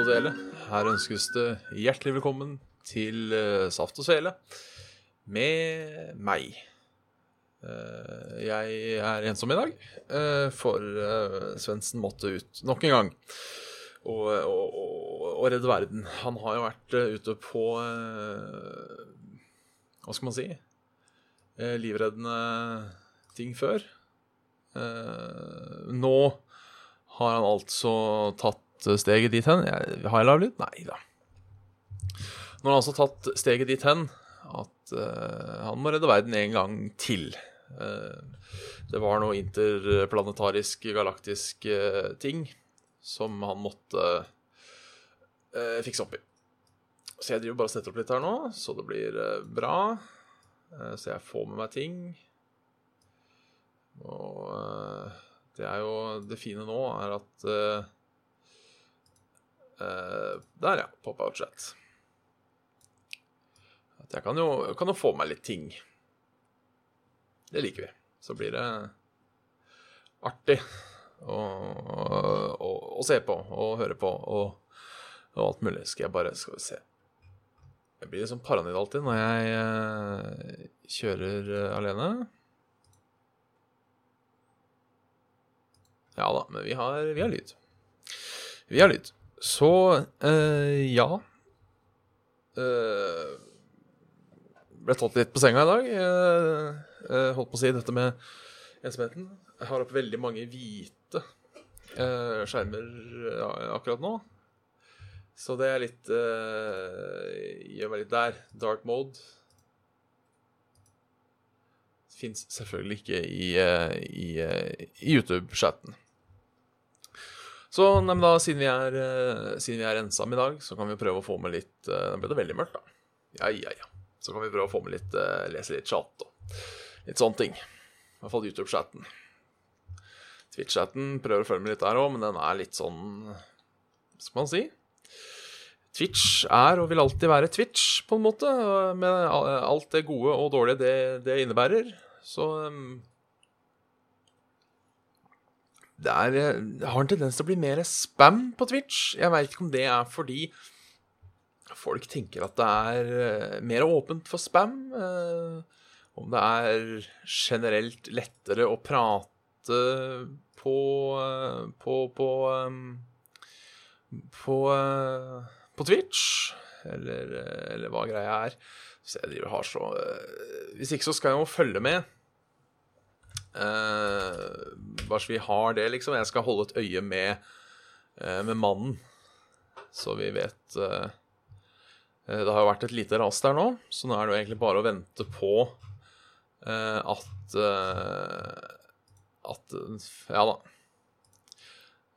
Å dele. Her ønskes det hjertelig velkommen til eh, Saft og Svele med meg. Eh, jeg er ensom i dag, eh, for Svendsen måtte ut nok en gang og, og, og, og redde verden. Han har jo vært ute på Hva skal man si? livreddende ting før. Nå har han altså tatt steget dit hen. Har jeg lav lyd? Nei da. Nå har han altså tatt steget dit hen at uh, han må redde verden en gang til. Uh, det var noe interplanetarisk, galaktisk uh, ting som han måtte fikse opp i. Så jeg driver bare og setter opp litt her nå, så det blir bra. Så jeg får med meg ting. Og det er jo Det fine nå er at Der, ja. Pop-out chat. At jeg kan jo, kan jo få meg litt ting. Det liker vi. Så blir det artig å, å, å se på og høre på og, og alt mulig. Skal jeg bare Skal vi se. Jeg blir litt sånn paranoid alltid når jeg eh, kjører eh, alene. Ja da, men vi har, vi har lyd. Vi har lyd. Så eh, ja eh, Ble tatt litt på senga i dag. Eh, eh, holdt på å si dette med ensomheten. Jeg har opp veldig mange hvite eh, skjermer akkurat nå. Så det er litt eh, Gjør meg litt der. Dark mode. Fins selvfølgelig ikke i, i, i YouTube-chatten. Så nei, men da, siden vi, er, eh, siden vi er ensomme i dag, så kan vi prøve å få med litt eh, Nå ble det veldig mørkt, da. Ja, ja, ja. Så kan vi prøve å få med litt eh, Lese litt chat og litt sånne ting. I hvert fall YouTube-chatten. Twitch-chatten prøver å følge med litt der òg, men den er litt sånn Hva skal man si? Twitch er og vil alltid være Twitch, på en måte. Med alt det gode og dårlige det, det innebærer. Så um, det, er, har en tendens til å bli mer spam på Twitch. Jeg veit ikke om det er fordi folk tenker at det er eh, mer åpent for spam. eh, om det er generelt lettere å prate på eh, på på, på, eh, på Twitch, eller, eller hva greia er. Så jeg driver har så eh, Hvis ikke så skal jeg jo følge med. Eh, bare så vi har det, liksom. Jeg skal holde et øye med, eh, med mannen, så vi vet eh, Det har jo vært et lite ras der nå, så nå er det jo egentlig bare å vente på at At Ja da.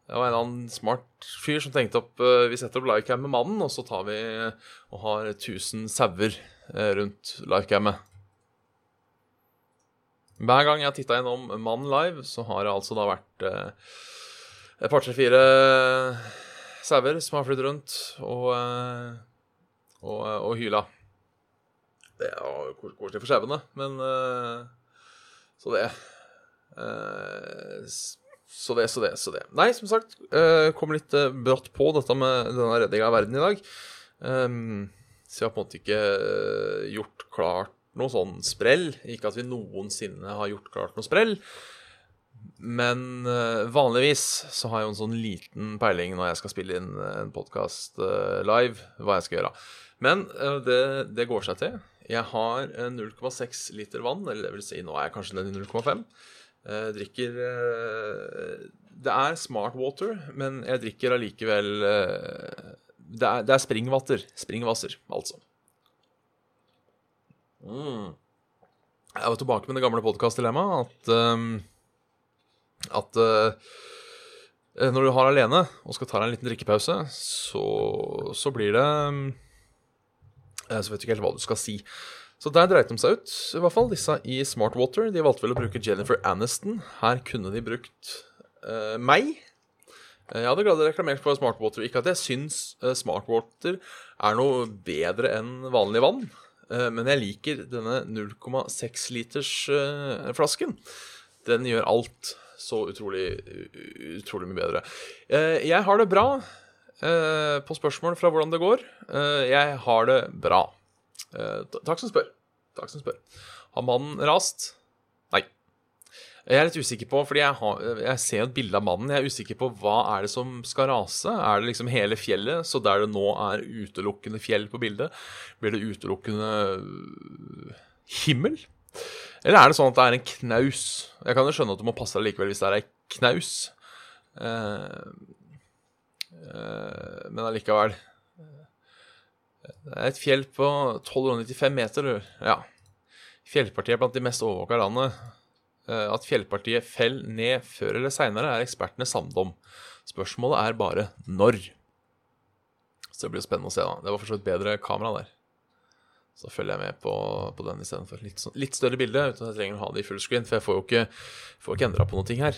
Det var en annen smart fyr som tenkte opp eh, Vi setter opp livecam med mannen, og så tar vi og har 1000 sauer rundt livecammet. Hver gang jeg har titta innom Mann live, så har det altså da vært eh, et par, tre, fire sauer som har flydd rundt og, eh, og, og hyla. Det er jo koselig for sauene, men eh, Så det eh, Så det, så det, så det. Nei, som sagt, eh, kom litt eh, brått på dette med denne redninga av verden i dag. Um, så jeg har på en måte ikke eh, gjort klart noe sånn sprell. Ikke at vi noensinne har gjort klart noe sprell. Men eh, vanligvis så har jeg jo en sånn liten peiling når jeg skal spille inn en podkast live, hva jeg skal gjøre. Men eh, det, det går seg til. Jeg har eh, 0,6 liter vann, eller det vil si nå er jeg kanskje nede i 0,5. Eh, drikker eh, Det er smart water, men jeg drikker allikevel eh, det, er, det er springvatter. Springvasser, altså. Mm. Jeg var tilbake med det gamle podkastdilemmaet at um, At uh, når du har alene og skal ta deg en liten drikkepause, så, så blir det um, Så vet du ikke helt hva du skal si. Så der dreit de seg ut, i hvert fall, disse i Smartwater. De valgte vel å bruke Jennifer Aniston. Her kunne de brukt uh, meg. Jeg hadde glad reklamert for Smartwater. Ikke at jeg syns Smartwater er noe bedre enn vanlig vann, men jeg liker denne 0,6 liters flasken. Den gjør alt så utrolig, utrolig mye bedre. Jeg har det bra. På spørsmål fra hvordan det går. Jeg har det bra. Takk som spør. Takk som spør. Har mannen rast? Jeg er litt usikker på, fordi jeg, har, jeg ser jo et bilde av mannen. Jeg er usikker på hva er det som skal rase. Er det liksom hele fjellet, så der det nå er utelukkende fjell på bildet, blir det utelukkende øh, himmel? Eller er det sånn at det er en knaus? Jeg kan jo skjønne at du må passe deg likevel hvis det er ei knaus. Uh, uh, men allikevel det er et fjell på 1295 meter. Ja. Fjellpartiet er blant de mest overvåka landet. Eh, at fjellpartiet fell ned før eller seinere, er ekspertene samd om. Spørsmålet er bare når. Så det blir jo spennende å se. da. Det var for så vidt bedre kamera der. Så følger jeg med på, på den istedenfor. Litt, litt større bilde uten at jeg trenger å ha det i fullscreen, for jeg får jo ikke, får ikke endra på noe her.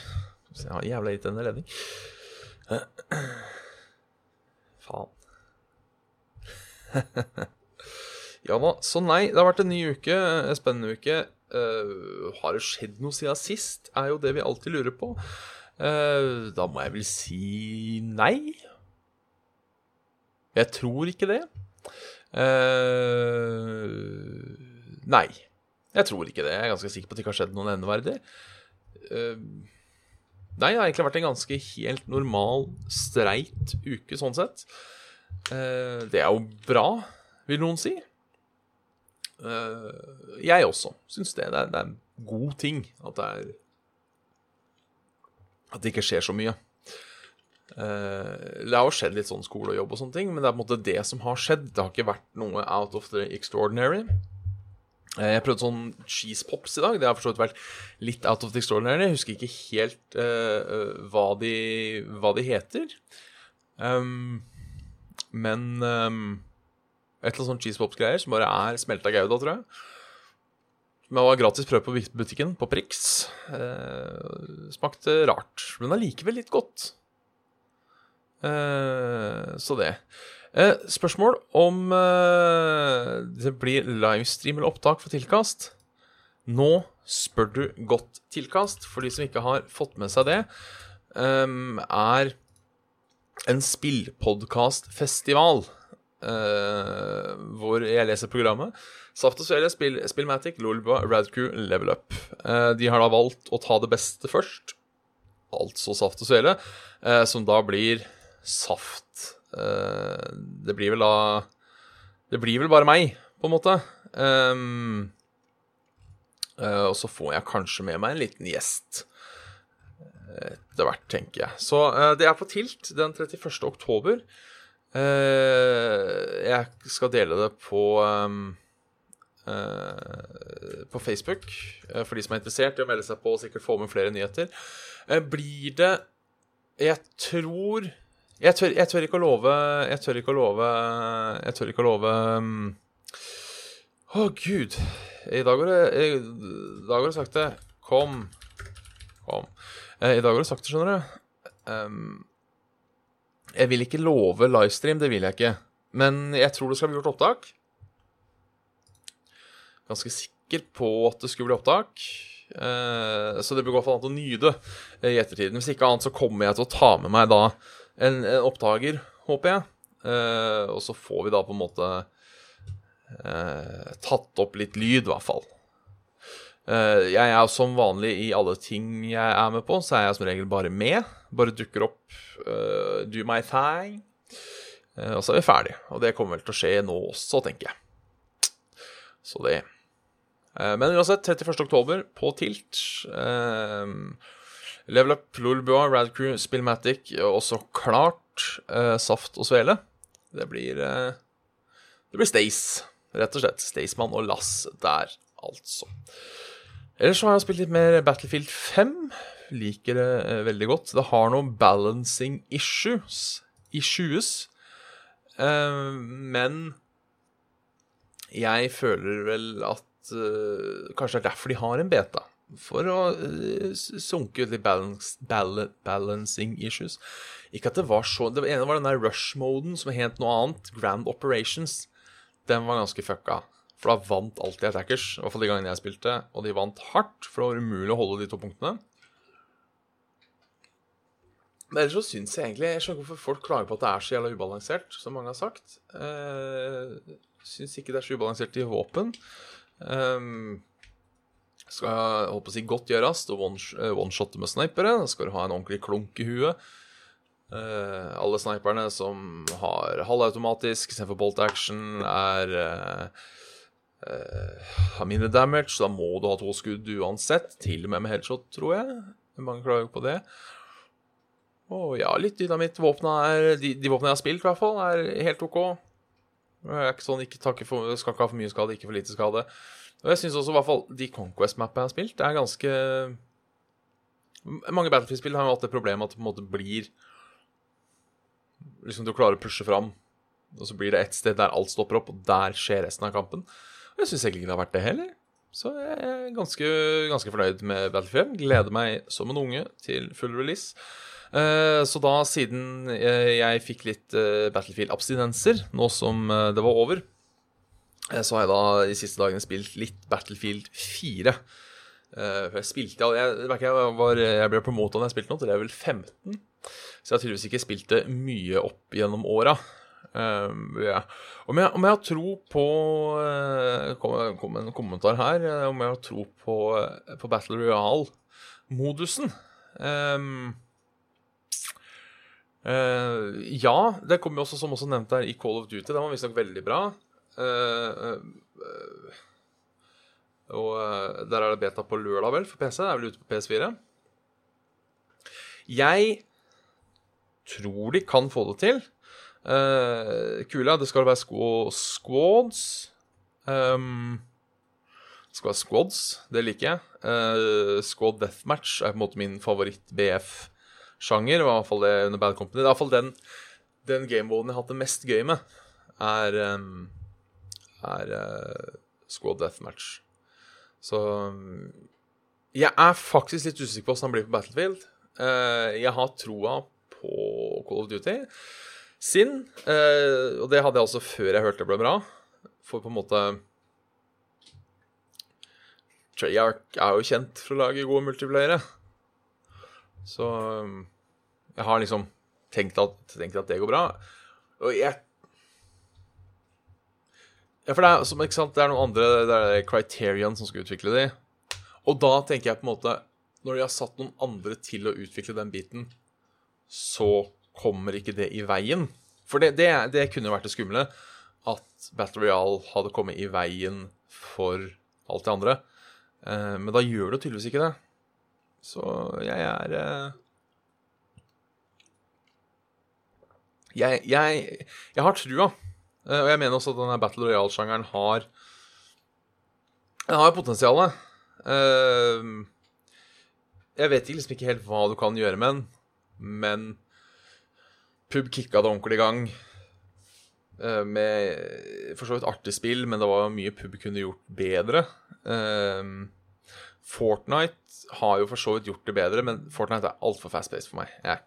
Så jeg har jævla irriterende ledning. Faen. ja da. Så nei, det har vært en ny uke. En spennende uke. Uh, har det skjedd noe siden sist? Er jo det vi alltid lurer på. Uh, da må jeg vel si nei. Jeg tror ikke det. Uh, nei. Jeg tror ikke det. Jeg er ganske sikker på at det ikke har skjedd noe nevneverdig. nei, det har egentlig vært en ganske helt normal, streit uke sånn sett. Det er jo bra, vil noen si. Eh, jeg også syns det. Det er, det er, en god ting at det er At det ikke skjer så mye. Eh, det har jo skjedd litt sånn skole og jobb og sånne ting, men det er på en måte det som har skjedd. Det har ikke vært noe out of the extraordinary. Jeg prøvde sånn cheese pops i dag. Det har for så vidt vært litt out of the extraordinary. Jeg husker ikke helt uh, hva, de, hva, de, heter. Um, men um, et eller annet sånn cheese pops-greier som bare er smelta gouda, tror jeg. Men det var gratis prøve på butikken, på Prix. Eh, smakte rart, men allikevel litt godt. Eh, så det. Eh, spørsmål om eh, det blir livestream eller opptak for Tilkast. Nå spør du godt Tilkast. For de som ikke har fått med seg det, um, er en spillpodkastfestival uh, hvor jeg leser programmet. Saft og Svele, Spill, Spillmatic, Lolba, Radcrew, Level Up. Uh, de har da valgt å ta det beste først, altså Saft og Svele, uh, som da blir Saft. det blir vel da Det blir vel bare meg, på en måte. Um, og så får jeg kanskje med meg en liten gjest etter hvert, tenker jeg. Så det er på Tilt den 31. oktober. Uh, jeg skal dele det på um, uh, På Facebook for de som er interessert i å melde seg på og sikkert få med flere nyheter. blir det Jeg tror jeg tør, jeg tør, ikke å love Jeg tør ikke å love Jeg tør ikke å love um, oh, gud. I dag har du sagt det. Kom. Kom. Eh, I dag har du sagt det, skjønner du. Um, jeg vil ikke love livestream, det vil jeg ikke. Men jeg tror det skal bli gjort opptak. Ganske sikker på at det skulle bli opptak. Uh, så det blir i hvert fall an å nyte i ettertiden. Hvis ikke annet så kommer jeg til å ta med meg da en, en opptaker, håper jeg. Uh, og så får vi da på en måte tatt opp litt lyd, i hvert fall. Jeg er som vanlig i alle ting jeg er med på, så er jeg som regel bare med. Bare dukker opp, uh, do my thing. Uh, og så er vi ferdig. Og det kommer vel til å skje nå også, tenker jeg. Så det Men uansett, 31. oktober på Tilt. Level Up, Lolbua, Radcrew, Spillmatic, og også klart Saft og Svele. Det blir Det blir Stace, rett og slett. Staysman og Lass der, altså. Ellers så har jeg spilt litt mer Battlefield 5. Liker det eh, veldig godt. Det har noen balancing issues. Issues. Eh, men jeg føler vel at eh, Kanskje det er derfor de har en beta. For å eh, sunke ut litt balance, bal balancing issues. Ikke at det var så Det ene var den der rush-moden som het noe annet. Grand Operations. Den var ganske fucka. For da vant alltid attackers. I hvert fall de gangene jeg spilte. Og de vant hardt, for det var umulig å holde de to punktene. Men ellers så syns jeg egentlig Jeg skjønner hvorfor folk klager på at det er så jævla ubalansert, som mange har sagt. Uh, syns ikke det er så ubalansert i våpen. Um, skal holdt på å si godt gjøres å eh, one-shotte med snipere. Da skal du ha en ordentlig klunk i huet. Eh, alle sniperne som har halvautomatisk istedenfor bolt action, er eh, eh, har mindre damage, da må du ha to skudd uansett. Til og med med headshot, tror jeg. Mange klager på det. Og ja, litt dynamitt. Våpna er De, de våpnene jeg har spilt, i hvert fall, er helt OK. Det er ikke sånn, ikke for, Skal ikke ha for mye skade, ikke for lite skade. Og jeg syns også i hvert fall de Conquest-mappene jeg har spilt, er ganske Mange Battlefield-spill har jo hatt det problemet at det på en måte blir Liksom du klarer å pushe fram, og så blir det ett sted der alt stopper opp, og der skjer resten av kampen. Og jeg syns egentlig ikke det har vært det heller. Så jeg er ganske, ganske fornøyd med Battlefield. Gleder meg som en unge til full release. Eh, Så da, siden eh, jeg fikk litt eh, Battlefield-abstinenser, nå som det var over, så har jeg da de siste dagene spilt litt Battlefield 4. Eh, For jeg spilte jeg, jeg, jeg, ble promota da jeg spilte nå, til level 15. Så jeg har tydeligvis ikke spilt det mye opp gjennom åra. Um, ja. om, jeg, om jeg har tro på uh, kom, kom en kommentar her. Om jeg har tro på, på Battle Royale-modusen. Um, eh, ja, det kommer jo også, som også nevnt her, i Call of Duty. Den var visstnok veldig bra. Uh, uh, og der er det beta på lørdag, vel, for PC. Det er vel ute på PS4. Jeg tror de kan få det til. Uh, kula, det skal være squ squads. Um, det skal være squads, det liker jeg. Uh, squad deathmatch er på en måte min favoritt-BF-sjanger. Var i hvert fall det under Bad Company. Det er i hvert fall den, den gamemoden jeg har hatt det mest gøy med, er, um, er uh, squad deathmatch. Så um, Jeg er faktisk litt usikker på hvordan han blir på Battlefield. Uh, jeg har troa på Call of Duty sin, uh, og det hadde jeg også før jeg hørte det ble bra. For på en måte Treyarch er jo kjent for å lage gode multiplayere. Så um, jeg har liksom tenkt at, tenkt at det går bra. Og jeg Ja, for det er, som, sant, det er noen andre Det er Criterion som skal utvikle de. Og da tenker jeg på en måte Når de har satt noen andre til å utvikle den biten, så kommer ikke det i veien. For det, det, det kunne vært det skumle. At Battle Royale hadde kommet i veien for alt det andre. Eh, men da gjør det tydeligvis ikke det. Så jeg er eh, jeg, jeg, jeg har trua. Eh, og jeg mener også at denne Battle Royale-sjangeren har Den har potensialet. Eh, jeg vet liksom ikke helt hva du kan gjøre med den, men Pub kicka det ordentlig i gang. Med for så vidt artig spill, men det var mye pub kunne gjort bedre. Fortnite har jo for så vidt gjort det bedre, men Fortnite er altfor fast-paced for meg. Jeg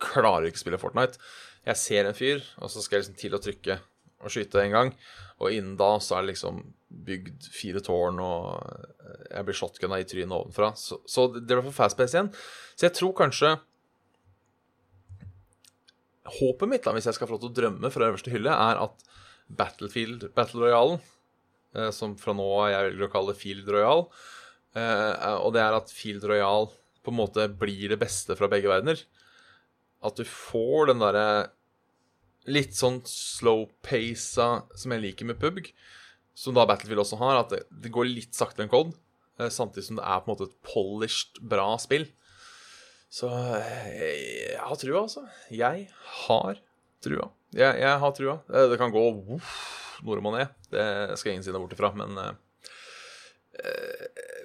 klarer ikke å spille Fortnite. Jeg ser en fyr, og så skal jeg liksom til å trykke og skyte en gang. Og innen da så er det liksom bygd fire tårn, og jeg blir shotgunna i trynet ovenfra. Så, så det blir for fast-paced igjen. Så jeg tror kanskje Håpet mitt, da, hvis jeg skal få lov til å drømme fra øverste hylle, er at Battlefield, Battle Royale, eh, som fra nå av jeg velger å kalle Field Royale, eh, og det er at Field Royale på en måte blir det beste fra begge verdener. At du får den derre litt sånn slow pace som jeg liker med PUBG, som da Battlefield også har, at det, går litt saktere enn COD, eh, samtidig som det er på en måte et polished, bra spill. Så eh, jeg har trua, altså. Jeg har trua. Jeg, jeg har trua. Eh, Det kan gå uff, nord og ned. Det skal ingen si deg bort ifra, men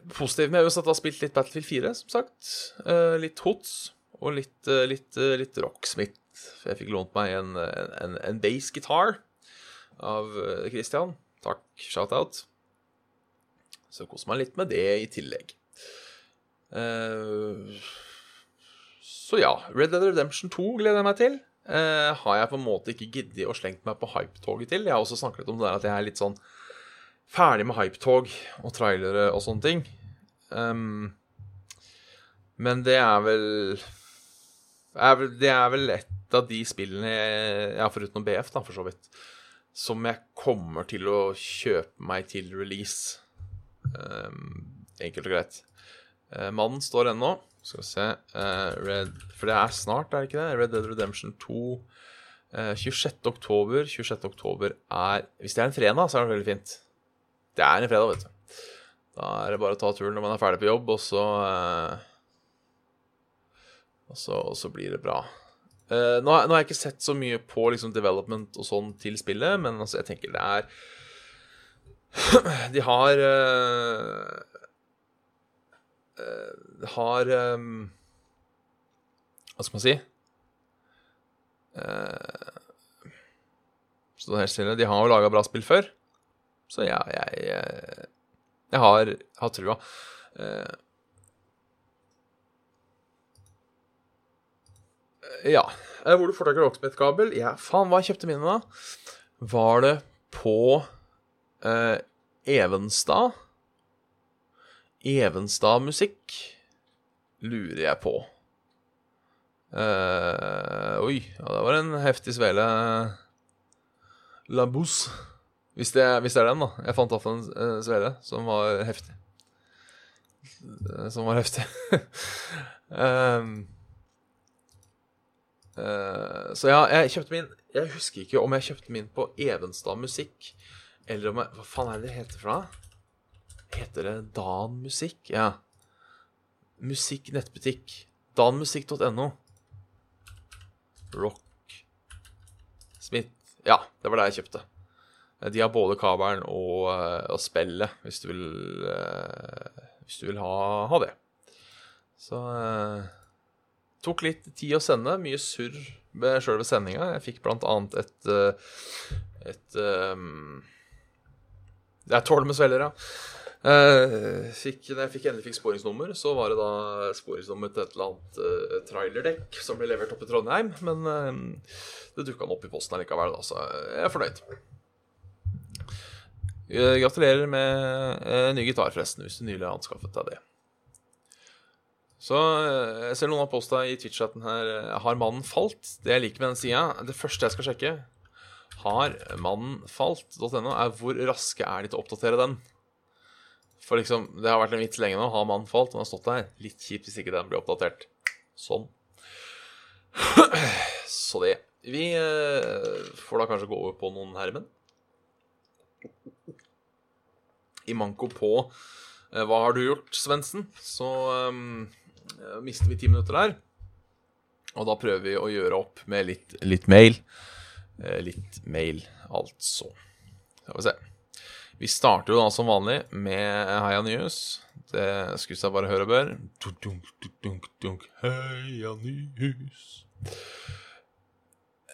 eh, eh, positiv med US at jeg har spilt litt Battlefield 4, som sagt. Eh, litt Hots og litt, eh, litt, eh, litt Rocksmith. Jeg fikk lånt meg en, en, en bass-gitar av Christian. Takk, shout-out. Så koser meg litt med det i tillegg. Uh, så ja, Red Dead Redemption 2 gleder jeg meg til. Uh, har jeg på en måte ikke giddet å slengt meg på hypetoget til. Jeg har også snakket om det der at jeg er litt sånn ferdig med hypetog og trailere og sånne ting. Um, men det er vel, Det er vel et av de spillene jeg, ja, foruten BF, da, for så vidt, som jeg kommer til å kjøpe meg til release. Um, enkelt og greit. Uh, mannen står ennå. Skal vi se uh, Red, For det er snart, er det ikke det? Red Dead Redemption 2. Uh, 26. oktober. 26. oktober er Hvis det er en fredag, så er det veldig fint. Det er en fredag, vet du. Da er det bare å ta turen når man er ferdig på jobb, og så uh, og, så, og så, blir det bra. Uh, nå, har, nå, har jeg ikke sett så mye på liksom, development og sånn til spillet, men altså, jeg tenker det er De har uh, har um, Hva skal man si uh, Så helt stille. De har jo laga bra spill før, så ja, jeg, jeg, jeg har, har trua. Uh, ja. Hvor du får tak i Rocksmith-kabel? Ja, faen, hva kjøpte mine, da? Var det på eh, Evenstad? Evenstad-musikk, lurer jeg på. Eh, oi, ja, det var en heftig svele. La Bousse. Hvis det, hvis det, er den, da. Jeg fant opp en uh, svele som var heftig. Som var heftig. um, uh, så ja, jeg kjøpte min Jeg husker ikke om jeg kjøpte min på Evenstad Musikk, eller om jeg Hva faen er det det heter for noe? Heter det Dan Musikk? Ja. Musikk nettbutikk. Danmusikk.no. Rock Smith. Ja, det var det jeg kjøpte. De har både kabelen og, eh, og spillet, hvis du vil eh, Hvis du vil ha, ha det. Så eh, tok litt tid å sende. Mye surr ved sjølve sendinga. Jeg fikk blant annet et et Det er tårn med svelger, ja. Uh, fikk, når jeg fikk endelig fikk sporingsnummer, så var det da sporingsnummer til et eller annet uh, trailerdekk som ble levert opp i Trondheim. Men uh, det dukka opp i posten likevel, da, så jeg er fornøyd. Gratulerer med ny gitar, forresten, hvis du nylig har anskaffet deg det. Så jeg ser noen har posta i Twitch-chatten her Har mannen falt? Det jeg liker med den sida, det første jeg skal sjekke, har mannen falt.no, er hvor raske er de til å oppdatere den. For liksom, det har vært en vits lenge nå. Har mannen falt? Den har stått der. Litt kjipt hvis ikke den blir oppdatert. Sånn. Så det. Vi eh, får da kanskje gå over på noen herremenn. I manko på eh, Hva har du gjort, Svendsen? Så um, mister vi ti minutter der. Og da prøver vi å gjøre opp med litt, litt mail. Eh, litt mail, altså. Skal vi se. Vi starter jo da som vanlig med Heia Nyhus. Det skulle jeg bare høre bør. Dunk, dunk, Heia Nyhus.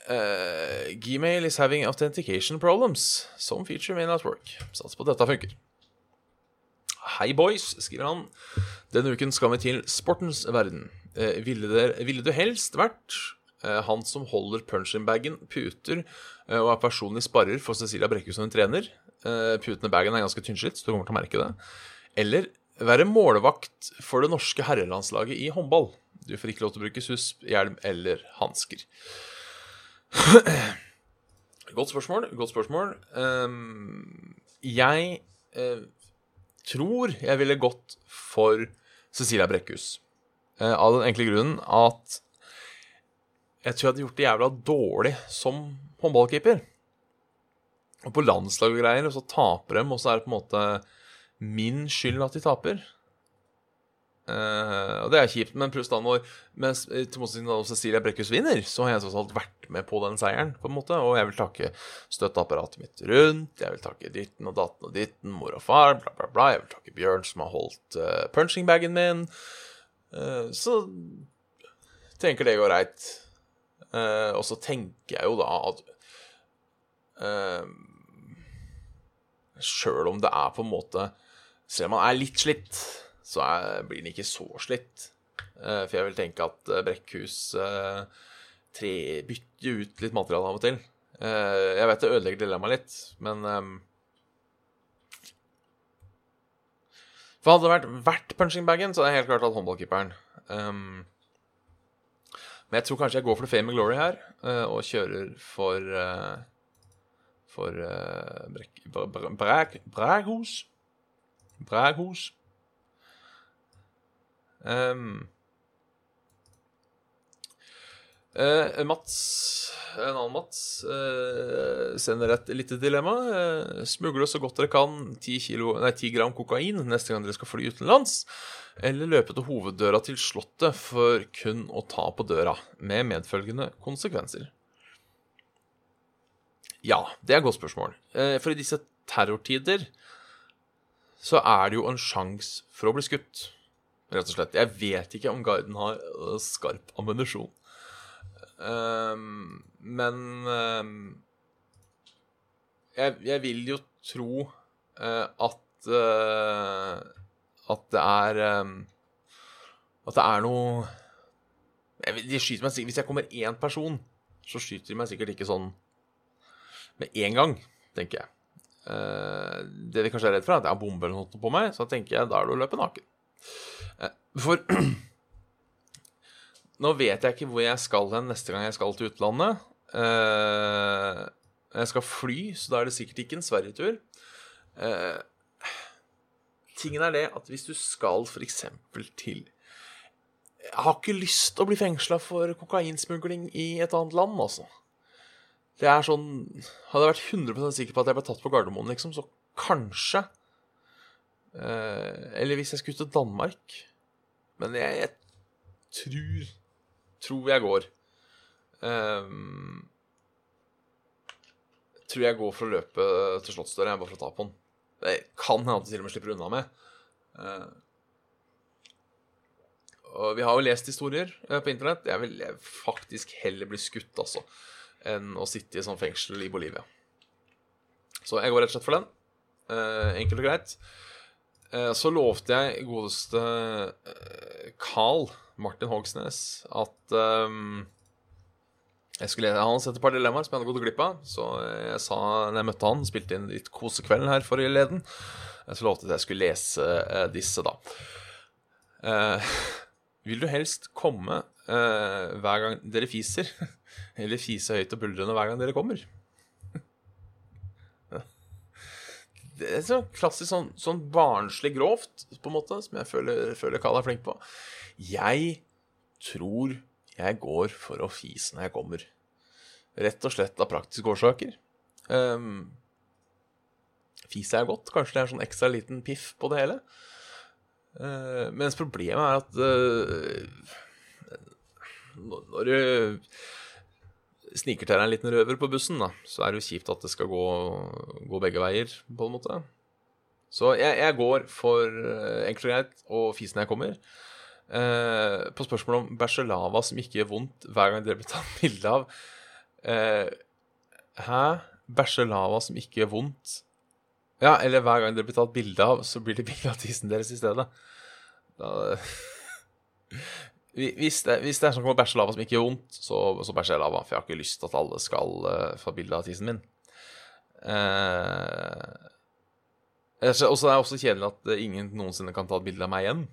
Uh, Gmail is having authentication problems. Some feature may not work. Sats på at dette funker. Hei, boys, skriver han. Denne uken skal vi til sportens verden. Uh, ville, der, ville, du helst vært uh, han som holder punch-in-bagen, puter og er personlig sparrer for Cecilia Brekkhus som hun trener? Uh, puten i bagen er ganske tynnslitt, så du kommer til å merke det. Eller være målvakt for det norske herrelandslaget i håndball. Du får ikke lov til å bruke susp, hjelm eller hansker. godt spørsmål. Godt spørsmål. Um, jeg uh, tror jeg ville gått for Cecilia Brekkhus. Uh, av den enkle grunnen at jeg tror jeg hadde gjort det jævla dårlig som håndballkeeper. Og på landslag og greier, og så taper dem, og så er det på en måte min skyld at de taper. Uh, og det er kjipt, men pluss da når mens, til og Cecilia Brekkhus vinner, så har jeg tross alt vært med på den seieren, på en måte. Og jeg vil takke støtteapparatet mitt rundt. Jeg vil takke ditten og datten og ditten, mor og far, bla, bla, bla. Jeg vil takke Bjørn som har holdt uh, punching-bagen min. Uh, så tenker det går greit. og så tenker jeg jo da at Sjøl om det er på en måte Selv om man er litt slitt så er, blir den ikke så slitt. Uh, for jeg vil tenke at uh, Brekkhus uh, tre, bytter ut litt materiale av og til. jeg vet det ødelegger dilemmaet litt, men um, For hadde det vært verdt punching-bagen, så hadde jeg helt klart hatt håndballkeeperen. Um, men jeg tror kanskje jeg går for the fame and glory her, og kjører for For Brek... Braghus? Braghus? Um, uh, Mats, en annen Mats, uh, sender et lite dilemma. Uh, smugle så godt dere kan 10, kilo, nei, 10 gram kokain neste gang dere skal fly utenlands. Eller løpe til hoveddøra til Slottet for kun å ta på døra, med medfølgende konsekvenser. Ja, det er et godt spørsmål. For i disse terrortider så er det jo en sjanse for å bli skutt rett og slett. Jeg vet ikke om guiden har uh, skarp ammunisjon. Um, men um, jeg, jeg, vil jo tro uh, at uh, At det er um, At det er noe jeg, De skyter meg sikkert Hvis jeg kommer én person, så skyter de meg sikkert ikke sånn med en gang, tenker jeg. Uh, det de kanskje er redd for, er at jeg har bombe eller noe på meg. Så tenker jeg da er det å løpe naken. Eh, for Nå vet jeg ikke hvor jeg skal hen neste gang jeg skal til utlandet. Eh, jeg skal fly, så da er det sikkert ikke en Sverigetur. Uh, tingen er det at hvis du skal f.eks. til Jeg har ikke lyst til å bli fengsla for kokainsmugling i et annet land, altså. Det er sånn Hadde jeg vært 100% sikker på at jeg ble tatt på Gardermoen, liksom, så kanskje. Uh, eller hvis jeg skulle til Danmark. Men jeg, jeg tror Tror jeg går. Um, tror jeg går for å løpe til Slottsdøra, bare for å ta på den. Det kan hende at til og med slipper unna med. Uh, og vi har jo lest historier uh, på internett. Jeg vil jeg faktisk heller bli skutt, altså, enn å sitte i sånn fengsel i Bolivia. Så jeg går rett og slett for den. Uh, enkelt og greit. Eh, så lovte jeg godeste eh, Carl Martin Hogsnes at um, jeg skulle, Han hadde et par dilemmaer som jeg hadde gått glipp av. Så jeg sa når jeg møtte han, spilte inn litt Kosekvelden her forrige leden, så lovte jeg at jeg skulle lese disse, da. Uh, vil du helst komme uh, hver gang dere fiser, eller fise høyt og buldrende hver gang dere kommer? Det er sånn klassisk sånn, sånn, barnslig grovt, på en måte, som jeg føler, føler er flink på. Jeg tror jeg går for å fise når jeg kommer. Rett og slett av praktiske årsaker. Um, fiser jeg godt. Kanskje det er sånn ekstra liten piff på det hele. Uh, mens problemet er at uh, når du sniker til deg en liten røver på bussen, da, så er det jo kjipt at det skal gå, gå begge veier, på en måte. Så jeg, jeg går for uh, enkelt og greit å fise når jeg kommer. Eh, på spørsmålet om bæsjelava som ikke gjør vondt hver gang dere blir tatt bilde av Eh, Hæ? Bæsjelava som ikke gjør vondt? Ja, eller hver gang dere blir tatt bilde av, så blir det bilde av tissen deres i stedet. Da Hvis det, hvis det er sånn at bæsje lava som ikke gjør vondt, så, så bæsjer jeg lava. For jeg har ikke lyst til at alle skal uh, få bilde av tissen min. Uh, og så er det også kjedelig at ingen noensinne kan ta et bilde av meg igjen.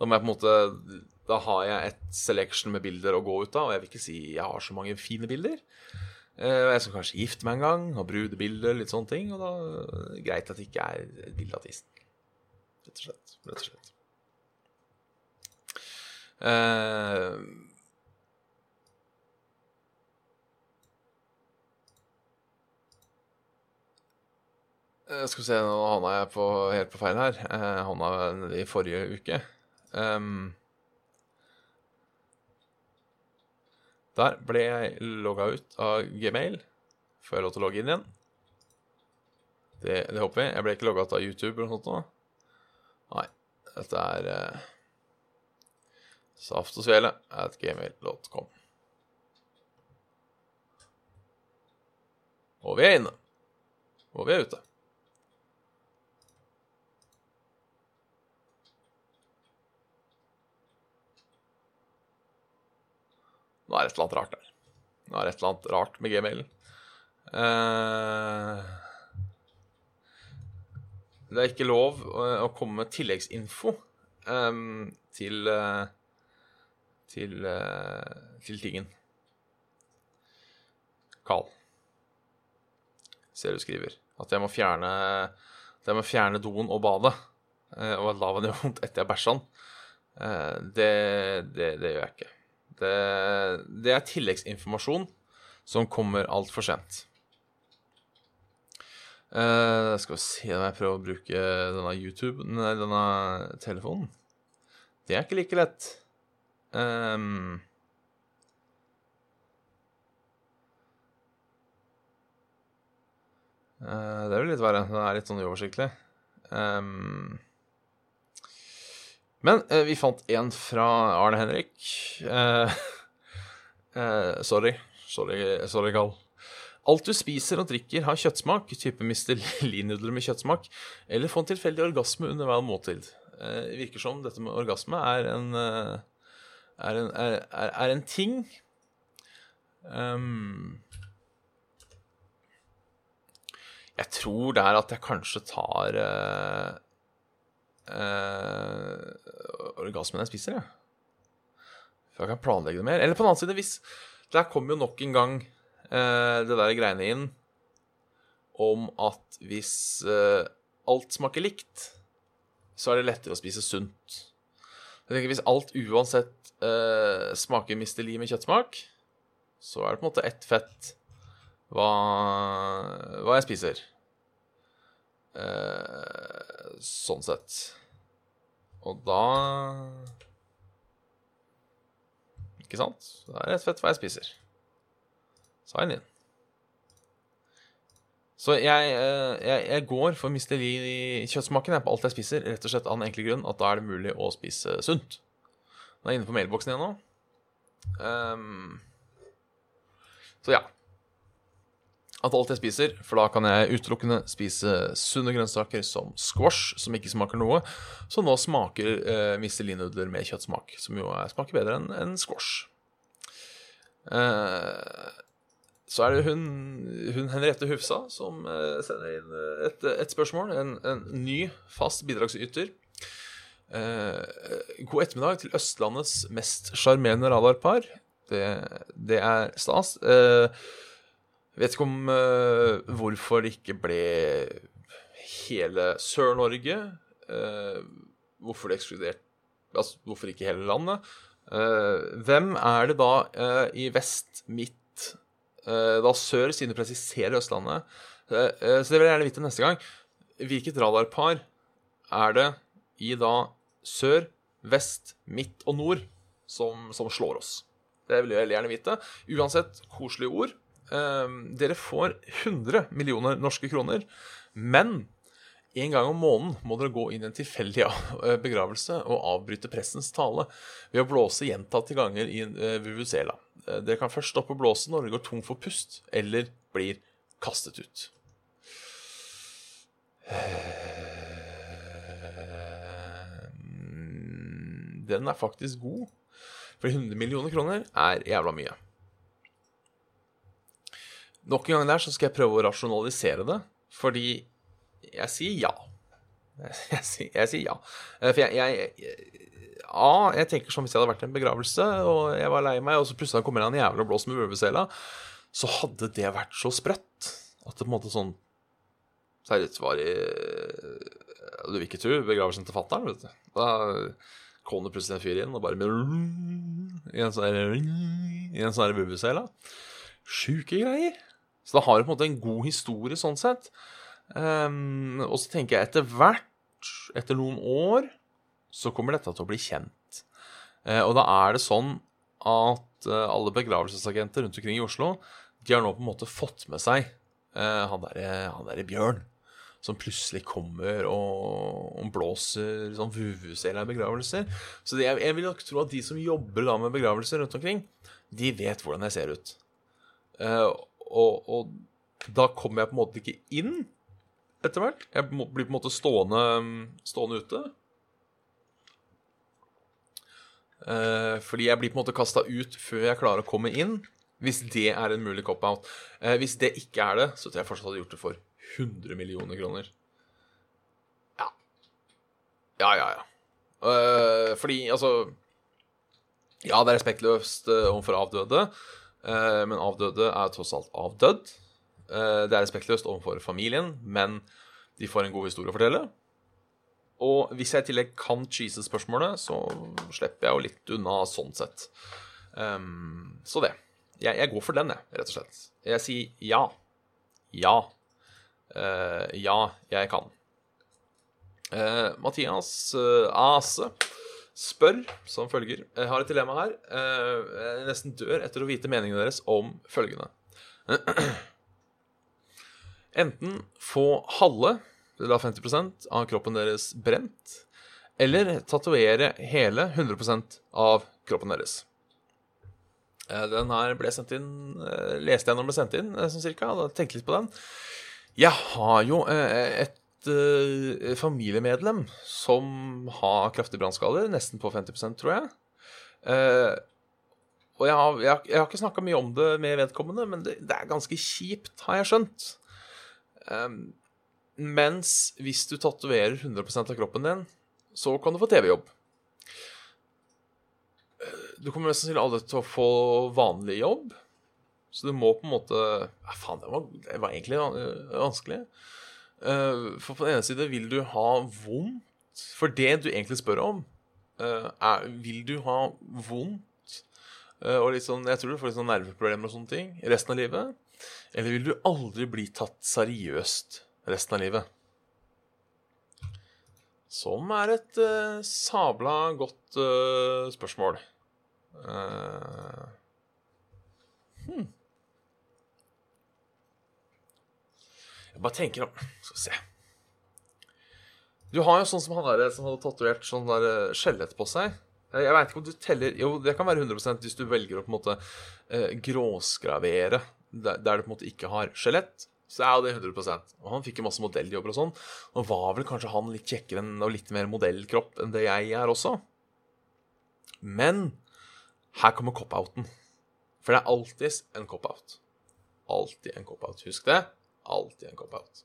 Da må jeg på en måte Da har jeg et selection med bilder å gå ut av, og jeg vil ikke si jeg har så mange fine bilder. Uh, jeg skal kanskje gifte meg en gang, ha brudebilder, litt sånne ting. Og da er det greit at det ikke er et bilde av tissen. Rett og slett. Rett og slett. Uh, skal vi se, nå havna jeg på, helt på feil her. Jeg havna i forrige uke. Um, der ble jeg logga ut av Gmail. Får jeg lov til å logge inn igjen? Det, det håper jeg. Jeg ble ikke logga ut av YouTube eller noe sånt. Nei. Dette er uh, saft og at gmail.com. Og vi er inne. Og vi er ute. Nå er det et eller annet rart der. Nå er det et eller annet rart med gmailen. Uh, det er ikke lov å komme med tilleggsinfo um, til til, uh, til tingen. Carl. Ser du skriver. At jeg må fjerne jeg må fjerne doen og badet. og at lavaen gjør vondt etter jeg bæsja den. Det, det, det gjør jeg ikke. Det, det er tilleggsinformasjon som kommer altfor sent. Uh, skal vi se om jeg prøver å bruke denne YouTube Nei, denne telefonen. Det er ikke like lett. Um, uh, det er jo litt verre. Det er litt sånn uoversiktlig. Um, men uh, vi fant en fra Arne Henrik. Uh, sorry. Sorry, sorry Karl. Alt du spiser og drikker, har kjøttsmak, type Mr. Lee-nudler med kjøttsmak, eller få en tilfeldig orgasme under hver måltid. Virker som dette med orgasme er en er en, er, er, en ting. Um, jeg tror det er at jeg kanskje tar uh, uh, orgasmen jeg spiser, jeg. For jeg kan planlegge det mer. Eller på den annen side, hvis Der kommer jo nok en gang uh, det der greiene inn om at hvis alt smaker likt, så er det lettere å spise sunt. Jeg tenker Hvis alt uansett uh, smaker Mr. Lee med kjøttsmak, så er det på en måte ett fett hva, hva jeg spiser. Uh, sånn sett. Og da Ikke sant? Det er rett fett hva jeg spiser. Sign in. Så jeg, eh, jeg, jeg går for Mr. Lee-kjøttsmaken på alt jeg spiser, rett og slett av den enkle grunn at da er det mulig å spise sunt. Nå er jeg inne på mailboksen igjen nå. Um, så ja at alt jeg spiser, for da kan jeg utelukkende spise sunne grønnsaker som squash, som ikke smaker noe, som nå smaker eh, Michelin-nudler med kjøttsmak, som jo er, smaker bedre enn en squash. Eh, så er det hun, hun Henriette Hufsa som eh, sender inn et, et spørsmål. En, en, ny fast bidragsyter. Eh, god ettermiddag til Østlandets mest sjarmerende radarpar. Det, det er stas. Eh, Vet ikke om eh, hvorfor det ikke ble hele Sør-Norge. Eh, hvorfor det ekskludert Altså, hvorfor ikke hele landet? Uh, hvem er det da i vest, midt, da sør, siden du presiserer Østlandet? så det vil jeg gjerne vite neste gang. Hvilket radarpar er det i da sør, vest, midt og nord som, som slår oss? Det vil jeg gjerne vite. Uansett, koselige ord. Ehm, dere får 100 millioner norske kroner, men en gang om måneden må dere gå inn i en tilfeldig eh, begravelse og avbryte pressens tale ved å blåse gjentatte ganger i eh, vuvuzela. Eh, dere kan først stoppe å blåse når dere går tom for pust eller blir kastet ut. Den er faktisk god, for 100 millioner kroner er jævla mye. Nok en gang der så skal jeg prøve å rasjonalisere det, fordi jeg sier ja. Jeg, sier, jeg sier ja. Eh, for jeg, jeg, A, jeg tenker som hvis jeg hadde vært i en begravelse og jeg var lei meg, og så plutselig kommer det en jævla blås med ulvesela, så hadde det vært så sprøtt at det på en måte sånn Seriøst var i Du vil ikke tro begravelsen til fatter'n, vet du. Da kom det plutselig en fyr inn og bare I en sånn, sånn vuvesela. Sjuke greier. Så det har jo på en måte en god historie sånn sett. Um, og så tenker jeg etter hvert, etter noen år, så kommer dette til å bli kjent. Uh, og da er det sånn at uh, alle begravelsesagenter rundt omkring i Oslo de har nå på en måte fått med seg uh, han derre der Bjørn. Som plutselig kommer og, og blåser sånn vuvuzela i begravelser. Så det, jeg, jeg, vil nok tro at de som jobber da med begravelser rundt omkring, de vet hvordan jeg ser ut. Uh, og, og, da kommer jeg på en måte ikke inn etter hvert. Jeg blir på en måte stående, stående ute. Uh, fordi jeg blir på en måte kasta ut før jeg klarer å komme inn. Hvis det er en mulig cop-out. Eh, hvis det ikke er det, så tror jeg fortsatt hadde gjort det for 100 millioner kroner. Ja. Ja, ja, ja. Uh, fordi, altså Ja, det er respektløst uh, overfor avdøde, uh, men avdøde er tross alt avdødd. Det er respektløst overfor familien, men de får en god historie å fortelle. Og hvis jeg i tillegg kan cheese-spørsmålet, så slipper jeg jo litt unna sånn sett. Um, så det. Jeg, jeg, går for den, jeg, rett og slett. Jeg sier ja. Ja. Uh, ja, jeg kan. Uh, Mathias uh, Ase spør som følger Jeg har et dilemma her. jeg nesten dør etter å vite meningen deres om følgende. Enten få halve da 50% av kroppen deres brent, eller tatovere hele 100% av kroppen deres. Eh, den her ble sendt inn eh, Leste jeg når den ble sendt inn, eh, sånn cirka. Da tenkte litt på den. Jeg har jo et familiemedlem som har kraftige brannskader, nesten på 50% tror jeg. og jeg har, jeg, jeg har ikke snakka mye om det med vedkommende, men det, det, er ganske kjipt, har jeg skjønt. Mens hvis du tatoverer 100% av kroppen din, så kan du få TV-jobb. Du kommer mest sannsynlig aldri til å få vanlig jobb. Så du må på en måte ja, Faen, det var, det var egentlig vanskelig. Eh, for på den ene side vil du ha vondt For det du egentlig spør om, eh, er Vil du ha vondt eh, og litt sånn Jeg tror du får litt sånn nerveproblemer og sånne ting resten av livet. Eller vil du aldri bli tatt seriøst resten av livet. Som er et uh, sabla godt uh, spørsmål. Uh, hmm. Jeg bare tenker om Skal vi se Du har jo sånn som han der som hadde tatovert sånn der skjelett på seg. Jeg veit ikke om du teller Jo, det kan være 100% hvis du velger å på en måte gråskravere der, du på en måte ikke har skjelett så er jo det 100% Og han fikk jo masse modelljobber og sånn. Og var vel kanskje han litt kjekkere og litt mer modellkropp enn det jeg er også. Men her kommer cop-outen. For det er alltid en cop-out. Alltid en cop-out. Husk det. Alltid en cop-out.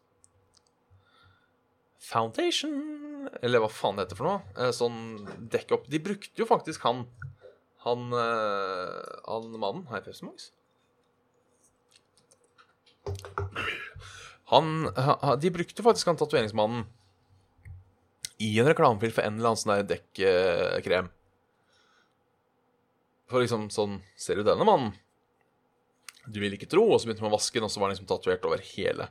Foundation Eller hva faen det heter for noe. Eh, sånn dekk opp De brukte jo faktisk han Han, eh, han mannen Hei, Pepsi. Han, de brukte faktisk han tatoveringsmannen i en reklamefilm for en eller annen sånn dekkrem. For liksom sånn Ser du denne mannen? Du vil ikke tro. Og så begynte man å vaske den, og så var den liksom tatovert over hele.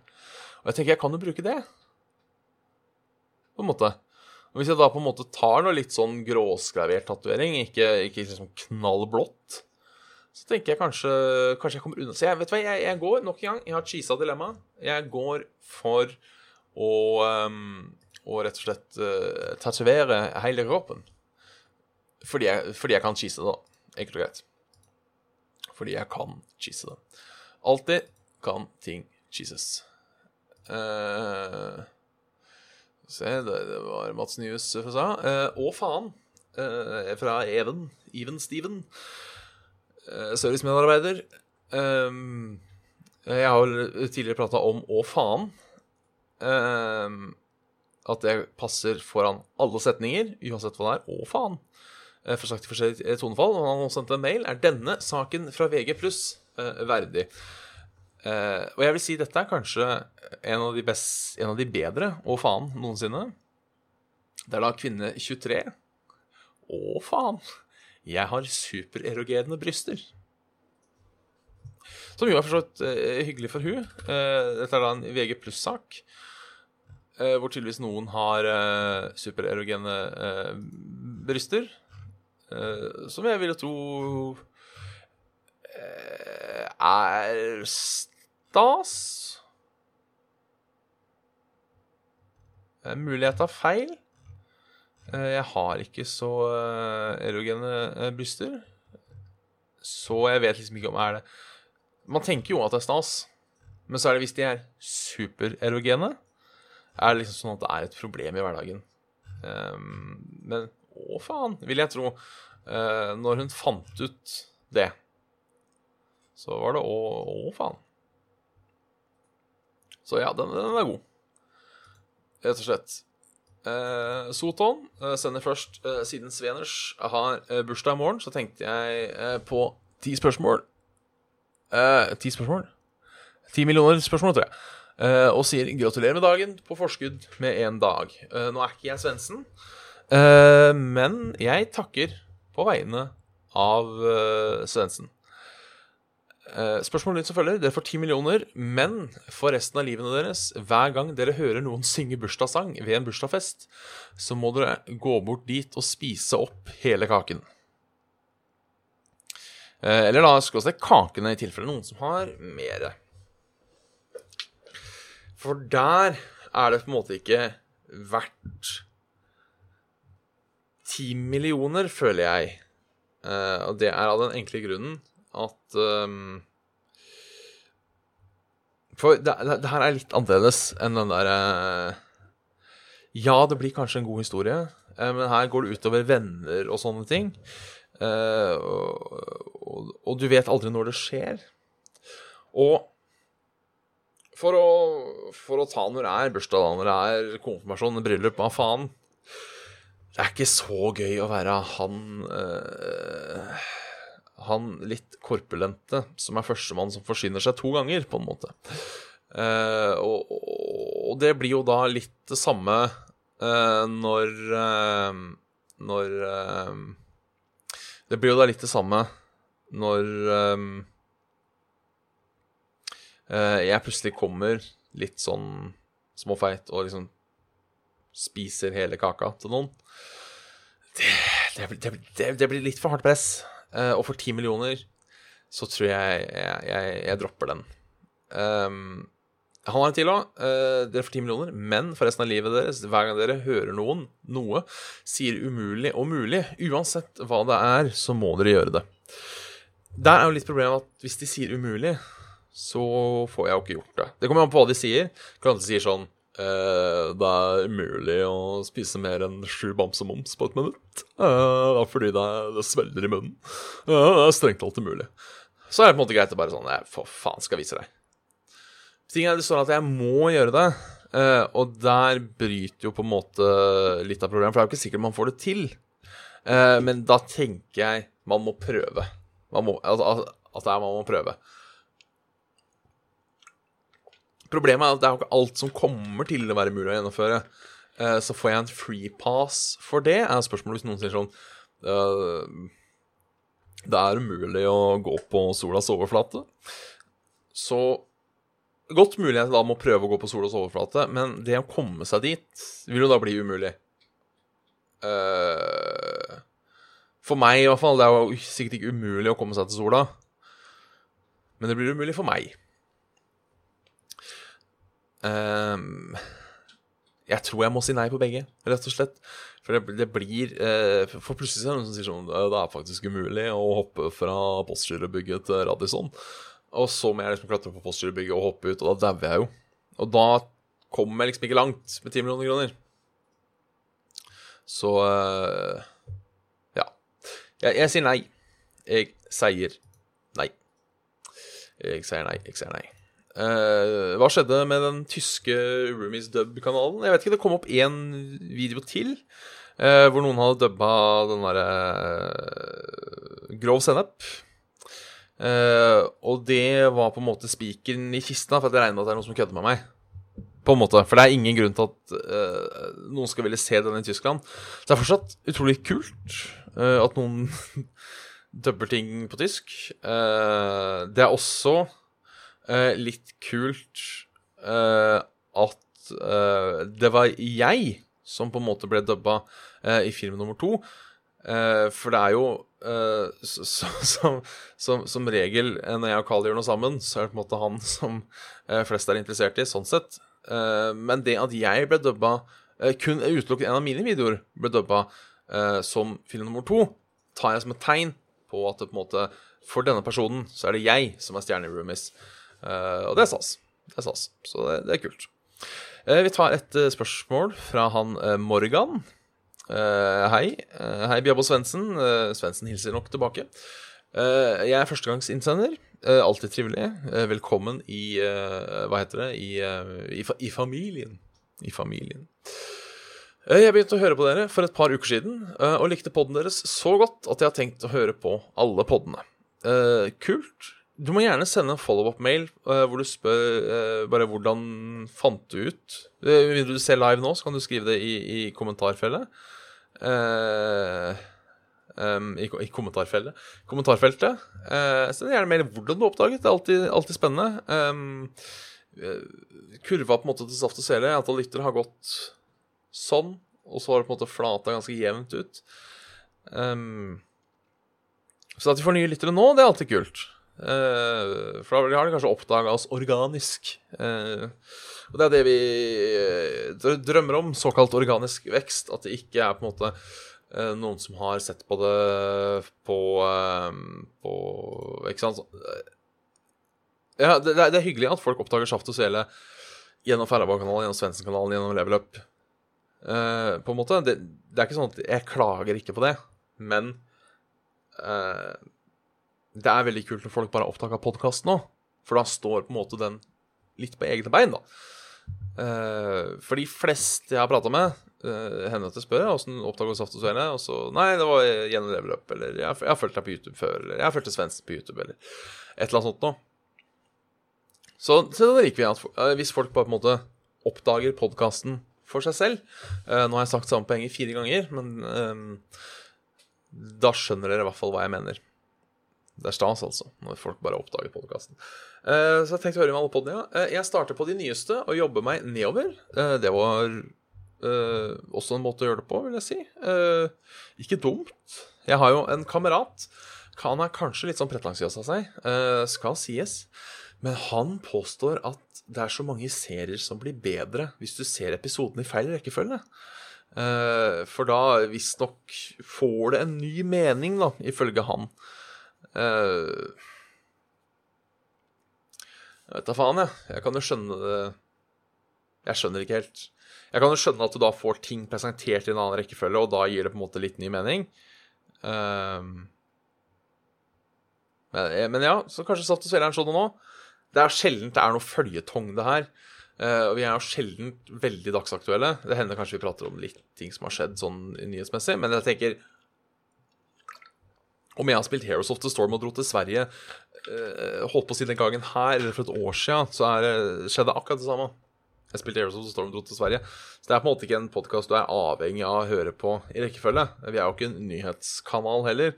Og jeg tenker, jeg kan jo bruke det. På en måte. Og hvis jeg da på en måte tar noe litt sånn gråskravert tatovering, ikke, ikke liksom knallblått, så tenker jeg kanskje, kanskje jeg kommer unna. Så jeg vet hva, jeg, jeg går nok en gang. Jeg har cheesa dilemma. Jeg går for å, um, å rett og slett uh, tatovere hele kroppen. Fordi jeg, fordi jeg kan cheese det, da. Enkelt og greit. Fordi jeg kan cheese det. Alltid kan ting cheeses. Uh, se, det, det, var Mats Nyhus sa. Uh, å, faen. Uh, fra Even. Even Steven. Uh, servicemedarbeider. Um, jeg har tidligere prata om 'å faen'. Um, at det passer foran alle setninger, uansett hva det er. 'Å faen'. Uh, for sagt i forskjellige tonefall. Og han har sendt en mail. Er denne saken fra VG pluss uh, verdig? Og jeg vil si dette er kanskje en av de, best, en av de bedre 'å faen' noensinne. Det er da kvinne 23. Å faen. Jeg har supererogene bryster. Som jo er forstått uh, hyggelig for hun. Uh, dette er da en VG pluss-sak. Uh, hvor tydeligvis noen har eh, supererogene eh, bryster, eh, som jeg ville tro eh, er stas. Eh, mulig jeg tar feil. Eh, jeg har ikke så eh, erogene eh, bryster. Så jeg vet liksom ikke om er det Man tenker jo at det er stas, men så er det hvis de er supererogene, er det liksom sånn at det er et problem i hverdagen. Um, men å faen, vil jeg tro. Uh, når hun fant ut det, så var det å, å faen. Så ja, den, den er god. Rett og slett. Uh, Soton uh, sender først uh, Siden Sveners har bursdag i morgen, så tenkte jeg på ti spørsmål. Ti spørsmål? Ti millioner spørsmål, tror jeg. og sier gratulerer med dagen på forskudd med én dag. nå er ikke jeg Svendsen, men jeg takker på vegne av uh, Svendsen. Uh, spørsmålet ditt som følger. Dere får ti millioner, men for resten av livene deres, hver gang dere hører noen synge bursdagssang ved en bursdagsfest, så må dere gå bort dit og spise opp hele kaken. Eller da skråstrek kakene, i tilfelle noen som har mere. For der er det på en måte ikke verdt ti millioner, føler jeg. Uh, og det er av den enkle grunnen at um, For det, det, det, her er litt annerledes enn den derre uh, Ja, det blir kanskje en god historie, uh, men her går det utover venner og sånne ting. Uh, og, og, og, du vet aldri når det skjer. Og for å, for å ta når det er bursdag, når det er konfirmasjon, bryllup, hva faen Det er ikke så gøy å være han han litt korpulente som er førstemann som forsyner seg to ganger, på en måte. Uh, og, og, det blir jo da litt det samme uh, når uh, Når Det blir jo da litt det samme når jeg plutselig kommer litt sånn småfeit og liksom spiser hele kaka til noen. Det, det, det, det blir litt for hardt press. Uh, og for ti millioner så tror jeg jeg, jeg, jeg dropper den. Um, han har en til òg. Uh, dere får ti millioner, men for resten av livet deres, hver gang dere hører noen noe sier umulig og mulig, uansett hva det er, så må dere gjøre det. Der er jo litt problemet at hvis de sier umulig, så får jeg jo ikke gjort det. Det kommer an på hva de sier. Kanskje de sier sånn det er umulig å spise mer enn sju bamsemums på et minutt. Uh, fordi det, det svelger i munnen. Uh, det er strengt talt umulig. Så er det på en måte greit å bare sånn Jeg for faen skal vise deg. Ting er det sånn at jeg må gjøre det, og der bryter jo på en måte litt av problemet. For det er jo ikke sikkert man får det til. men da tenker jeg man må prøve. Man må, at, at det er man må prøve. Problemet er at det er jo ikke alt som kommer til å være mulig å gjennomføre. Uh, så får jeg en free pass for det, er spørsmålet hvis noen sier sånn uh, Det er umulig å gå på solas overflate. Så godt mulig jeg da må prøve å gå på solas overflate, men det å komme seg dit vil jo da bli umulig. Uh, for meg, i hvert fall. Det er jo sikkert ikke umulig å komme seg til sola. Men det blir umulig for meg. Um, jeg tror jeg må si nei på begge, rett og slett. For det, det blir uh, For plutselig er det noen som sier sånn Det er faktisk umulig å hoppe fra postgirobygget til Radisson. Og så må jeg liksom klatre på postgirobygget og hoppe ut, og da dauer jeg jo. Og da kommer jeg liksom ikke langt med 10 millioner kroner. Så uh, ja. Jeg, jeg sier nei. Jeg sier nei. Jeg sier nei, jeg sier nei. Uh, hva skjedde med den tyske Roomies dub-kanalen? Jeg vet ikke, Det kom opp én video til uh, hvor noen hadde dubba den derre uh, Grov sennep. og det var på en måte spikeren i kista, for jeg regner med at det er noen som kødder med meg. På en måte, For det er ingen grunn til at noen skal ville se den i Tyskland. Det er fortsatt utrolig kult at noen dubber ting på tysk. det er også Uh, litt kult uh, at uh, det var jeg som på en måte ble dubba uh, i film nummer to. Uh, for det er jo som, som, som, regel når jeg og Carl gjør noe sammen, så er det på en måte han som flest er interessert i, sånn sett. men det at jeg ble dubba Kun utelukket en av mine videoer ble dubba som film nummer to, tar jeg som et tegn på at det på en måte for denne personen så er det jeg som er stjerne i Roomies. Og det er stas. Det er stas. Så det, det er kult. Eh, vi tar et eh, spørsmål fra han eh, Morgan. hei. hei, Bjabbo Svendsen. Svendsen hilser nok tilbake. jeg er førstegangsinnsender. alltid trivelig. velkommen i Hva heter det? I, i, i familien. I familien. Jeg begynte å høre på dere for et par uker siden, og likte podden deres så godt at jeg har tenkt å høre på alle poddene. kult. Du må gjerne sende en follow-up-mail uh, hvor du spør uh, bare hvordan fant du ut uh, Vil du se live nå, så kan du skrive det i, i kommentarfeltet. Um, i, i, kommentarfeltet. kommentarfeltet. send gjerne mail hvordan du oppdaget. Det er alltid, alltid spennende. Um, kurva på en måte til Saft og Sele, antall lyttere, har gått sånn, og så har det på en måte flata ganske jevnt ut. Um, så at vi får nye lyttere nå, det er alltid kult. Uh, for da har de kanskje oppdaga oss organisk. Uh, og det er det vi uh, drømmer om, såkalt organisk vekst. At det ikke er på en måte noen som har sett på det på, på Ikke sant? Ja, det, det, er hyggelig at folk oppdager Saft og Svele gjennom Færøybakanalen, gjennom Svendsen-kanalen, gjennom Level Up. på en måte. Det, det, er ikke sånn at jeg klager ikke på det, men det er veldig kult når folk bare er opptatt av podkast nå. For da står på en måte den litt på egne bein, da. Uh, for de fleste jeg har prata med, uh, hender at jeg spør åssen oppdaga Saft og Svele, og så Nei, det var gjennom leveløp, eller jeg, har fulgt deg på YouTube før, eller jeg har fulgt Svendsen på YouTube, eller et eller annet sånt noe. Så, så det liker vi. At, hvis folk bare på en måte oppdager podkasten for seg selv Nå har jeg sagt samme poenget fire ganger, men da skjønner dere i hvert fall hva jeg mener. Det er stas, altså, når folk bare oppdager podkasten. Uh, eh, så jeg tenkte å høre med alle podene, ja. Uh, jeg starter på de nyeste og jobber meg nedover. Uh, det var også en måte å gjøre det på, vil jeg si. ikke dumt. Jeg har jo en kamerat. Han er kanskje litt sånn pretensiøs av seg, skal sies. Men han påstår at det er så mange serier som blir bedre hvis du ser episoden i feil rekkefølge. for da visstnok får det en ny mening, da, ifølge han. Uh, jeg vet da faen, jeg. Jeg kan jo skjønne det Jeg skjønner ikke helt. Jeg kan jo skjønne at du da får ting presentert i en annen rekkefølge, og da gir det på en måte litt ny mening. Uh, men, men, ja, så kanskje satt og Svele er en sånn nå. Det er sjelden det er noe føljetong, det her. Uh, og vi er jo sjelden veldig dagsaktuelle. Det hender kanskje vi prater om litt ting som har skjedd sånn nyhetsmessig, men jeg tenker om jeg har spilt Heroes of the Storm og dro til Sverige uh, Holdt på å si den gangen her, eller for et år siden, så er, skjedde akkurat det samme. Jeg spilte Heroes of the Storm og dro til Sverige. Så det er på en måte ikke en podkast du er avhengig av å høre på i rekkefølge. Vi er jo ikke en nyhetskanal heller.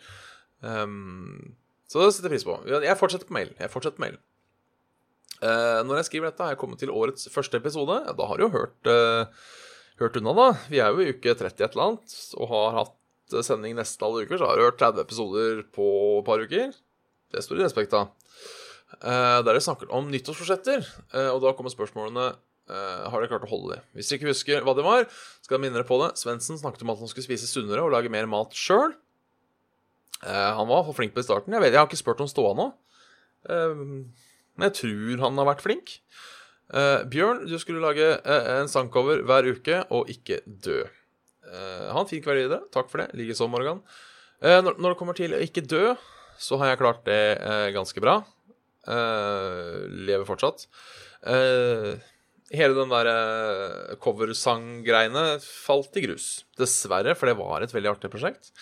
Um, så det setter jeg pris på. Jeg fortsetter på mail. Jeg fortsetter på. Uh, når jeg skriver dette, har jeg kommet til årets første episode. Da har du jo hørt, uh, hørt unna, da. Vi er jo i uke 30 et eller annet og har hatt sending nesten alle uker, så har du hørt 30 episoder på et par uker. Det står i respekt av. Uh, der de snakker om nyttårsforsetter, uh, og da kommer spørsmålene har dere klart å holde det. Hvis dere ikke husker hva det var, skal jeg minne dere på det. Svendsen snakket om at han skulle spise sunnere og lage mer mat sjøl. han var for flink på det i starten. Jeg vet, jeg har ikke spurt om ståa nå, men jeg tror han har vært flink. Bjørn, du skulle lage en sangcover hver uke og ikke dø. Uh, ha en fin kveld videre. Takk for det. Likeså, Morgan. Uh, når, når, det kommer til å ikke dø, så har jeg klart det uh, ganske bra. lever fortsatt. hele den der coversang-greiene falt i grus. Dessverre, for det var et veldig artig prosjekt.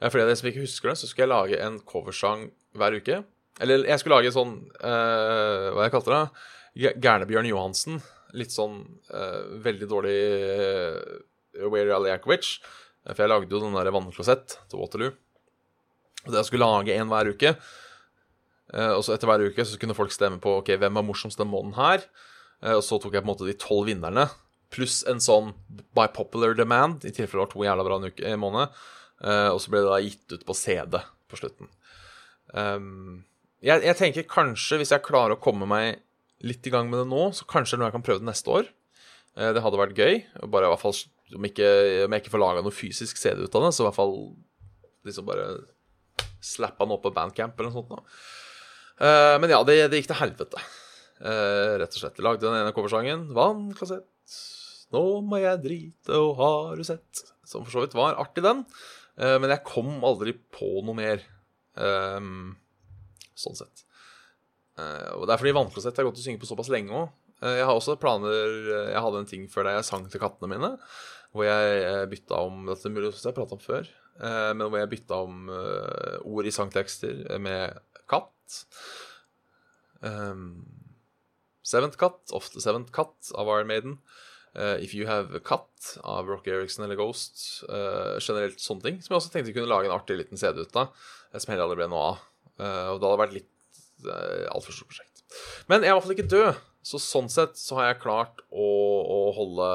for de som ikke husker det, så skulle jeg lage en coversang hver uke. Eller jeg skulle lage sånn Hva jeg kalte det? Gærnebjørn Johansen. Litt sånn veldig dårlig Weird Al Jakovic. For jeg lagde jo den der vannklosett til Waterloo. Og det jeg skulle lage en hver uke. Eh, og så etter hver uke så kunne folk stemme på ok, hvem var morsomst den måneden her. Eh, og så tok jeg på en måte de tolv vinnerne pluss en sånn by popular demand, i tilfelle det var to jævla bra en uke i måned. Og så ble det da gitt ut på CD på slutten. Jeg, jeg, tenker kanskje, hvis jeg klarer å komme meg litt i gang med det nå, så kanskje er noe jeg kan prøve det neste år. Det hadde vært gøy. Bare i hvert fall Om, ikke, om jeg ikke får laga noe fysisk CD ut av det, så i hvert fall liksom bare slappe han opp på bandcamp eller noe sånt. Uh, men ja, det, det, gikk til helvete. rett og slett. Jeg lagde den ene coversangen. Vannkassett. Nå må jeg drite, og har du sett? Som for så vidt var artig, den. men jeg kom aldri på noe mer. Um, sånn sett. Og det er fordi vannklosett er godt å synge på såpass lenge òg. Jeg har også planer Jeg hadde en ting før da jeg sang til kattene mine, hvor jeg bytta om Dette er mulig jeg prata om før, men hvor jeg bytta om ord i sangtekster med katt. Um, Seventh Cut, ofte Seventh Cut av Iron Maiden. Uh, If You Have a Cut av Rock Eriksson eller Ghost. Uh, generelt sånne ting. Som jeg også tenkte jeg kunne lage en artig liten CD ut av. Som heller aldri ble noe av. Uh, og det hadde vært litt uh, altfor stort prosjekt. Men jeg er i hvert fall ikke død, så sånn sett så har jeg klart å, å, holde,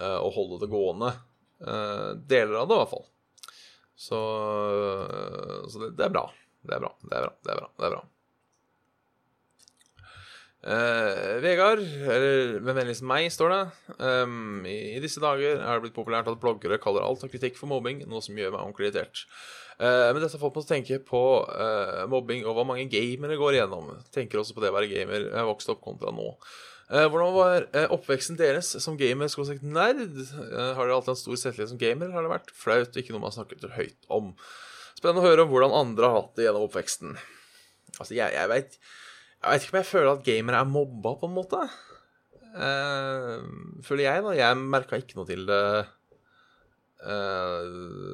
uh, å holde, det gående. Uh, deler av det, i hvert fall. Så, så det, det, er bra. Det er bra. Det er bra. Det er bra. Det er bra. Uh, Vegard, eller med vennligst meg, står det. Um, i, i, disse dager er det blitt populært at bloggere kaller alt av kritikk for mobbing, noe som gjør meg ordentlig irritert. Uh, men dette får meg til å tenke på uh, mobbing og hva mange gamere går igjennom. Tenker også på det å være gamer. Jeg har vokst opp kontra nå. Uh, hvordan var oppveksten deres som gamer? Sagt nerd? har dere alltid hatt stor selvtillit som gamer, har det vært flaut og ikke noe man snakket høyt om? Spennende å høre om hvordan andre har hatt det gjennom oppveksten. Altså, jeg, jeg veit ikke om jeg føler at gamere er mobba, på en måte. føler jeg, da. Jeg merka ikke noe til det uh,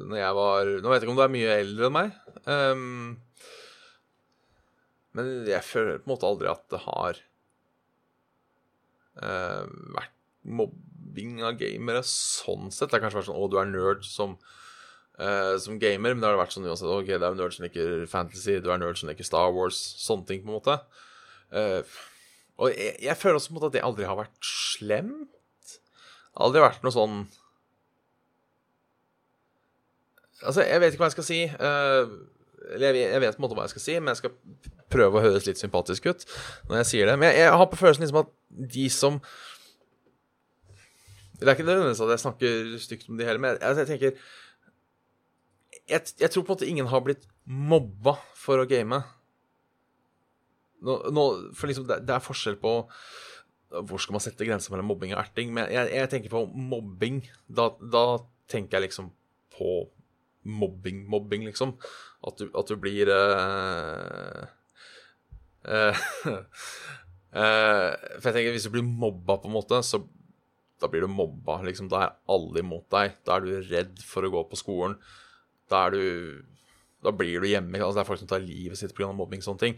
når jeg var Nå vet jeg ikke om du er mye eldre enn meg. Um, men jeg føler på en måte aldri at det har uh, vært mobbing av gamere sånn sett. Det har kanskje vært sånn 'Å, du er nerd som, uh, som gamer', men det har vært sånn uansett. 'OK, det er nerd som liker fantasy, du er nerd som liker Star Wars', sånne ting, på en måte. Uh, og jeg, jeg, føler også på en måte at det aldri har vært slemt. Aldri vært noe sånn Altså, jeg vet ikke hva jeg skal si. Uh, eller jeg, vet på en måte hva jeg skal si, men jeg skal prøve å høres litt sympatisk ut når jeg sier det. Men jeg, jeg har på følelsen liksom at de som Det er ikke nødvendigvis at jeg snakker stygt om de heller, men jeg, jeg tenker jeg, jeg, tror på en måte ingen har blitt mobba for å game. Nå, nå, for liksom, det, det, er forskjell på hvor skal man sette grenser mellom mobbing og erting. Men jeg, tenker på mobbing. Da, da tenker jeg liksom på mobbing, mobbing, liksom. At du, at du blir uh, For jeg tenker, hvis du blir mobba, på en måte, så da blir du mobba. liksom, Da er alle imot deg. Da er du redd for å gå på skolen. Da du Da blir du hjemme. altså Det er folk som tar livet sitt pga. mobbing. sånne ting.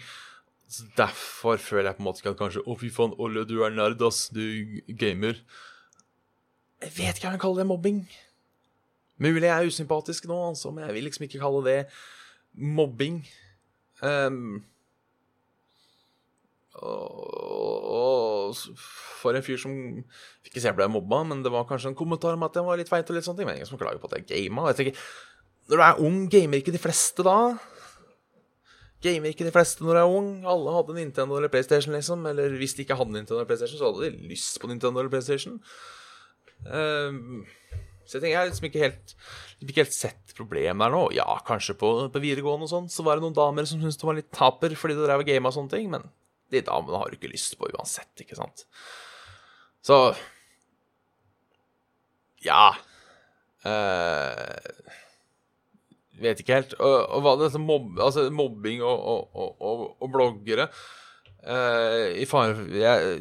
Så Derfor føler jeg på en måte ikke at kanskje Å, fy faen, Olle, du er nerd, ass. Du gamer. Jeg vet ikke om jeg kaller det mobbing. Mulig jeg er usympatisk nå, altså, men jeg vil liksom ikke kalle det mobbing. Um, og, for en fyr som ikke jeg ble mobba, men det var kanskje en kommentar om at jeg var litt feit og litt sånne ting. Men ingen som klager på at jeg gama. Jeg tenker, når du er ung, gamer ikke de fleste da? Gamer ikke de fleste når du er ung? Alle hadde Nintendo eller PlayStation, liksom. Eller hvis de ikke hadde Nintendo eller PlayStation, så hadde de lyst på Nintendo eller PlayStation. Um, så jeg tenker jeg har liksom ikke helt, ikke helt sett problemet der nå. Ja, kanskje på, på videregående og sånn, så var det noen damer som syntes det var litt taper fordi de drev og gama og sånne ting, men de damene har du ikke lyst på uansett, ikke sant? Så Ja. Eh, vet ikke helt. Og, og hva dette mob, altså mobbing og, og, og bloggere eh, I fare jeg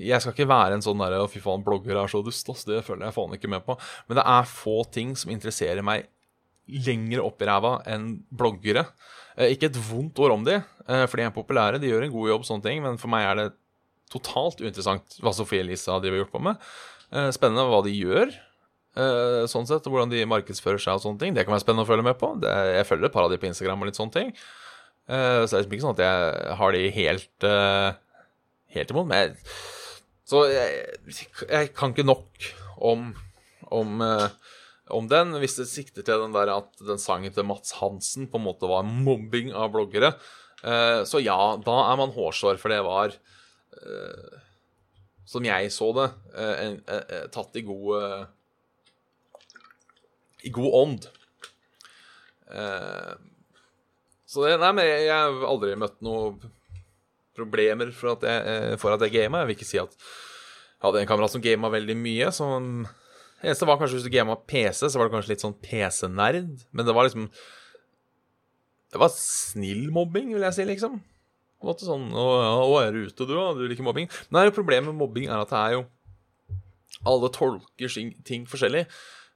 jeg skal ikke være en sånn derre fy faen, blogger er så dust', ass. Det føler jeg faen ikke med på. Men det er få ting som interesserer meg lenger opp i ræva enn bloggere. Eh, ikke et vondt ord om de, eh, for de er populære, de gjør en god jobb, sånne ting, men for meg er det totalt uinteressant hva Sofie Elise har gjort på med. Eh, spennende hva de gjør, sånn sett, og hvordan de markedsfører seg og sånne ting. Det kan være spennende å følge med på. Jeg følger et par av de på Instagram og litt sånne ting. Så det er liksom ikke sånn at jeg har de helt, helt imot. Men jeg Så jeg, jeg kan ikke nok om, om, om den. Hvis det sikter til den der at den sangen til Mats Hansen på en måte var mobbing av bloggere, eh, så ja, da er man hårsår, for det var eh, Som jeg så det, eh, tatt i god I god ånd. Så det Nei, men jeg, jeg har aldri møtt noe problemer for at jeg, jeg gama. Jeg vil ikke si at jeg hadde en kamerat som gama veldig mye. Som eneste var kanskje hvis du gama PC, så var det kanskje litt sånn PC-nerd. Men det var liksom Det var snill mobbing, vil jeg si, liksom. På en måte sånn Å, ja, å er du ute, du, da? Du liker mobbing? Jo problemet med mobbing er at det er jo Alle tolker ting, forskjellig.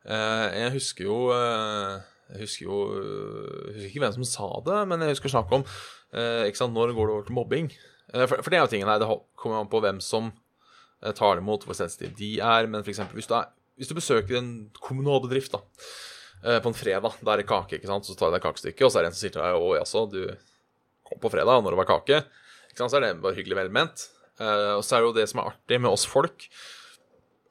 Eh, jeg husker jo eh, Jeg husker jo Jeg husker ikke hvem som sa det, men jeg husker snakk om eh, ikke sant, Når går det over til mobbing? Eh, for, for det er jo tingen her. Det kommer an på hvem som eh, tar det imot, hvor sensitive de er. Men for eksempel, hvis du, er, hvis du besøker en kommunal bedrift da, eh, på en fredag, da er det kake, ikke sant? så tar du deg kakestykket, og så er det en som sier til deg 'Å, jaså, du kom på fredag når det var kake', ikke sant? så er det bare hyggelig velment. Eh, og så er det jo det som er artig med oss folk,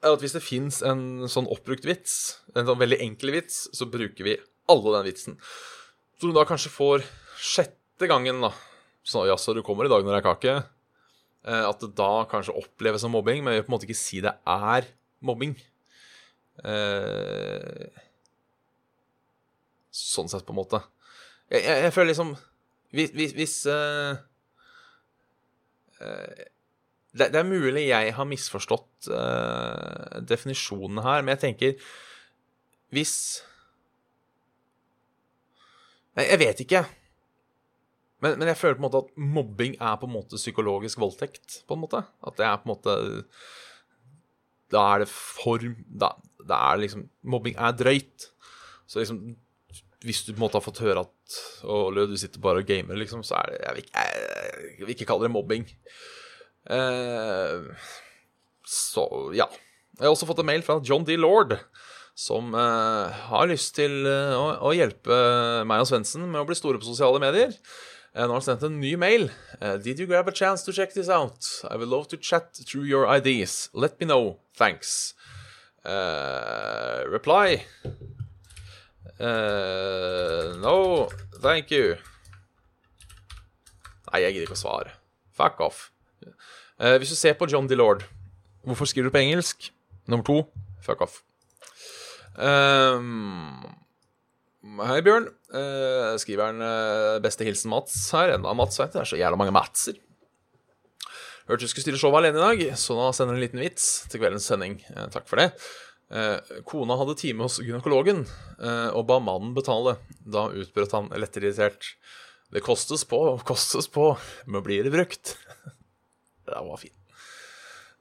er at hvis det fins en sånn oppbrukt vits, en sånn veldig enkel vits, så bruker vi alle den vitsen. Så du da kanskje får sjette gangen, da så, 'Jaså, du kommer i dag når det er kake', eh, at det da kanskje oppleves som mobbing, men jeg vil på en måte ikke si det er mobbing. Eh, sånn sett, på en måte. Jeg, jeg, jeg føler liksom Hvis, hvis, hvis eh, eh, det, det, er mulig jeg har misforstått definisjonen definisjonene her, men jeg tenker Hvis Nei, jeg vet ikke. Men, men, jeg føler på en måte at mobbing er på en måte psykologisk voldtekt. på en måte. At det er på en måte Da er det form Da, da er liksom Mobbing er drøyt. Så liksom Hvis du på en måte har fått høre at Og du sitter bare og gamer, liksom, så er det Jeg vil ikke, jeg, vil ikke kalle det mobbing. Eh, så ja. Jeg har også fått en mail fra John D. Lord som eh, har lyst til uh, å, å, hjelpe meg og Svendsen med å bli store på sosiale medier. Uh, nå har han sendt en ny mail. Did you grab a chance to check this out? I would love to chat through your ideas. Let me know. Thanks. Reply. no, thank you. Nei, jeg gidder ikke å svare. Fuck off. hvis du ser på John DeLord, hvorfor skriver du på engelsk? Nummer to, fuck off. Um, hei, Bjørn. Uh, skriver han uh, beste hilsen Mats her. Enda Mats. Det er så jævla mange Matser. Hørte du skulle stille showet alene i dag, så da sender jeg en liten vits til kveldens sending. Uh, takk for det. kona hadde time hos gynekologen og ba mannen betale. Da utbrøt han lettirritert. Det kostes på, kostes på, men blir det brukt? det var fint.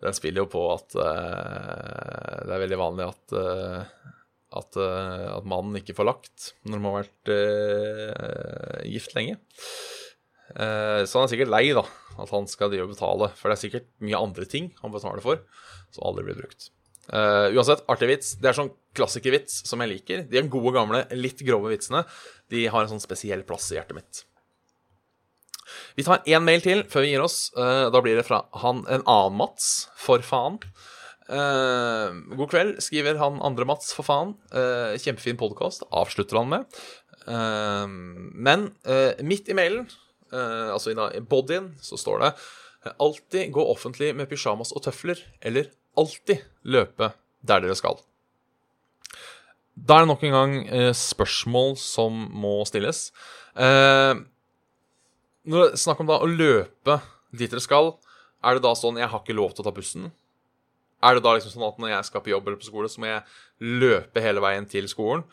Den spiller jo på at det er veldig vanlig at at, at, mannen ikke får lagt når de har vært uh, gift lenge. Uh, så han er sikkert lei da, at han skal drive og betale, for det er sikkert mye andre ting han betaler for, som aldri blir brukt. uansett, artig vits. Det er sånn klassikervits som jeg liker. De er gode, gamle, litt grove vitsene. De har en sånn spesiell plass i hjertet mitt. Vi tar én mail til før vi gir oss. da blir det fra han, en annen Mats, for faen. Uh, god kveld, skriver han andre Mats, for faen. Uh, kjempefin podkast, avslutter han med. Uh, men midt i mailen, altså i bodyen, så står det Alltid gå offentlig med pysjamas og tøfler, eller alltid løpe der dere skal. Da er det nok en gang spørsmål som må stilles. når det er snakk om da å løpe dit dere skal, er det da sånn jeg har ikke lov til å ta bussen? Er det da liksom sånn at når jeg skal på jobb eller på skole, så må jeg løpe hele veien til skolen?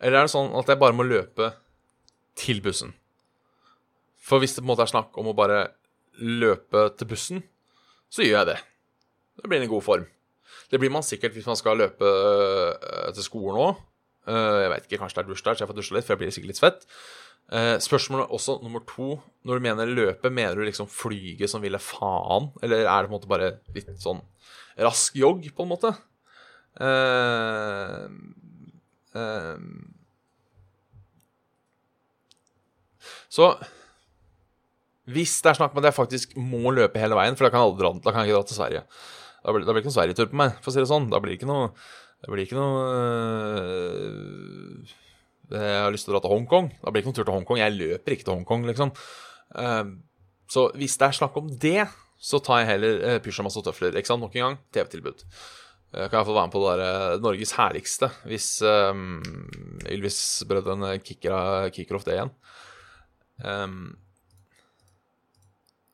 Eller er det sånn at jeg bare må løpe til bussen? For hvis det på en måte er snakk om å bare løpe til bussen, så gjør jeg det. Det blir en god form. Det blir man sikkert hvis man skal løpe øh, til skolen òg. Øh, jeg vet ikke, kanskje det er dusj der, så jeg får dusje litt, for jeg blir sikkert litt svett. Uh, spørsmålet også nummer to. Når du mener løpe, mener du liksom flyge som ville faen? Eller er det på en måte bare litt sånn rask jogg, på en måte. Så hvis det er snakk om at jeg faktisk må løpe hele veien, for da kan jeg, aldri da kan jeg ikke dra til Sverige. Da blir, det ikke noen Sverige-tur på meg, for å si det sånn. Da blir det ikke noe Det blir ikke noe øh, Jeg har lyst til å dra til Hongkong. Da blir ikke noen tur til Hongkong. Jeg løper ikke til Hongkong, liksom. Uh, så hvis det er snakk om det, så tar jeg heller uh, pysjamas og tøfler. Ikke sant? Nok en gang TV-tilbud. Jeg kan iallfall være med på det der, uh, Norges herligste hvis um, Ylvis-brødrene kicker, kicker off det igjen. Um,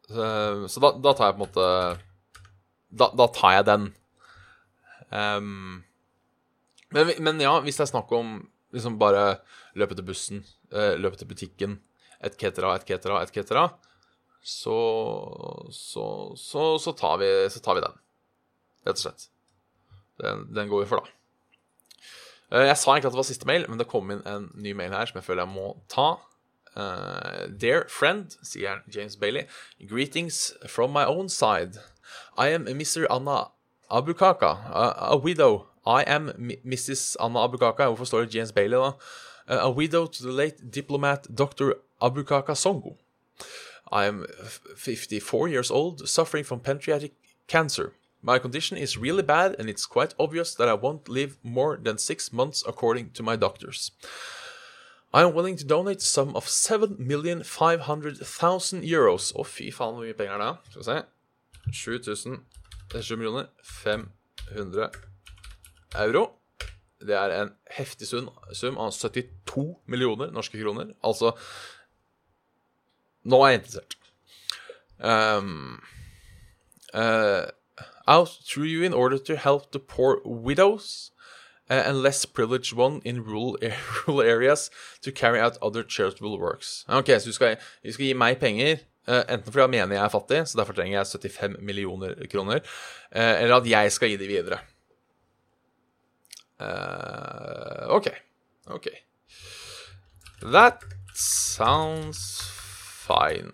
så, så da, da, tar jeg på en måte Da, da tar jeg den. Um, men, men, ja, hvis det er snakk om liksom bare løpe til bussen, uh, løpe til butikken, etc., etc., etc., så så, så så, tar vi, så tar vi den, rett og slett. Den, den går vi for, da. Uh, jeg sa egentlig at det var siste mail, men det kom inn en ny mail her som jeg føler jeg må ta. Uh, dear friend, sier James Bailey, greetings from my own side. I am Mr. Anna Abukaka, a, a widow. I am M Mrs. Anna Abukaka. Hvorfor står det James Bailey, da? Uh, a widow to the late diplomat Dr. Abukaka Songo. I am 54 years old, suffering from pancreatic cancer. My condition is really bad, and it's quite obvious that I won't live more than six months according to my doctors. I am willing to donate sum of 7,500,000 euros. Å, oh, fy faen, hvor mye penger er det? Skal vi se. 7000 7 millioner 500 euro. Det er en heftig sum, sum av 72 millioner norske kroner. Altså Nå er jeg interessert. Um, uh, out through you in order to help the poor widows and less privileged one in rural, rural, areas to carry out other charitable works. Ok, Så du skal, du skal gi meg penger, uh, enten fordi jeg mener jeg er fattig, så derfor trenger jeg 75 millioner kroner, uh, eller at jeg skal gi de videre. OK. OK. That sounds fine.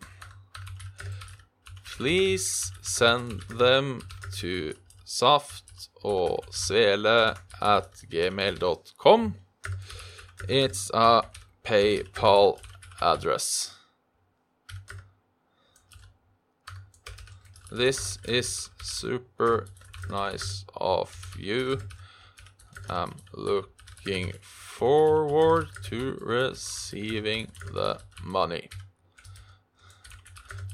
Please send them to Saft og svele at gmail.com. It's a PayPal address. This is super nice of you. I'm looking forward to receiving the money.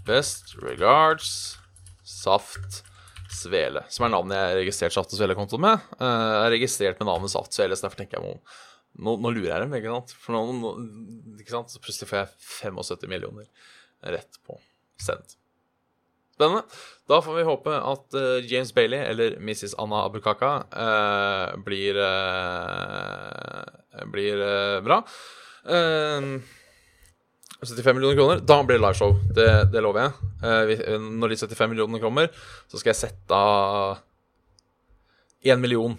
Best regards, Saft Svele, som er navnet jeg har registrert Saft og Svele-kontoen med. Uh, jeg har registrert med navnet Saft Svele, så derfor tenker jeg nå, nå, lurer jeg dem, ikke sant? For nå, ikke sant? Så plutselig får jeg 75 millioner rett på send. Spennende. Da får vi håpe at uh, James Bailey eller Mrs. Anna Abukaka uh, blir blir bra. 75 millioner kroner, da blir det liveshow. Det, det lover jeg. Eh, når de 75 millionene kommer, så skal jeg sette av én million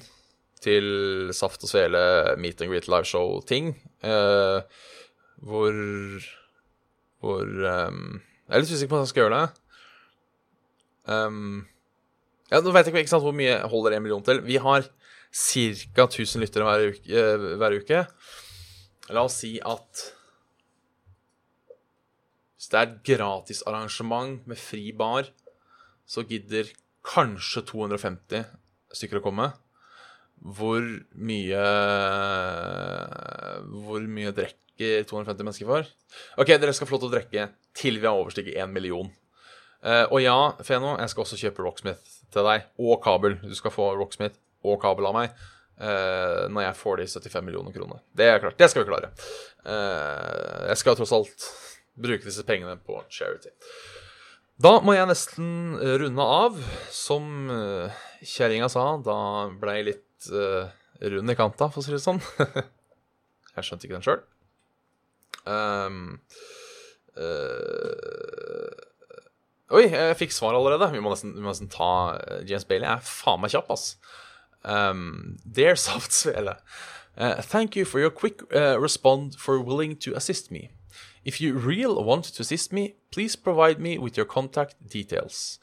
til Saft og Svele meet and greet liveshow-ting. Eh, hvor Hvor um, Jeg er litt usikker på hvordan jeg skal gjøre det. Um, ja, Nå vet jeg ikke sant, hvor mye holder én million til. Vi har ca. 1000 lyttere hver uke, hver uke. La oss si at hvis det er et gratisarrangement med fri bar, så gidder kanskje 250 stykker å komme. Hvor mye Hvor mye drikker 250 mennesker for? OK, dere skal få lov til å drikke til vi har overstiget 1 million. Uh, og ja, Feno, jeg skal også kjøpe Rocksmith til deg. Og kabel. Du skal få Rocksmith og kabel av meg uh, når jeg får de 75 millioner kronene. Det er klart. Det skal vi klare. Uh, jeg skal tross alt bruke disse pengene på charity. Da må jeg nesten runde av. Som uh, kjerringa sa, da ble jeg litt uh, rund i kanta, for å si det sånn. jeg skjønte ikke den sjøl. Uh, oi, jeg fikk svar allerede. Vi må nesten, vi må nesten ta James Bailey. Jeg er faen meg kjapp, ass. Um, dear Saftsvele. Uh, thank you for your quick uh, respond for willing to assist me. If you real want to assist me, please provide me with your contact details.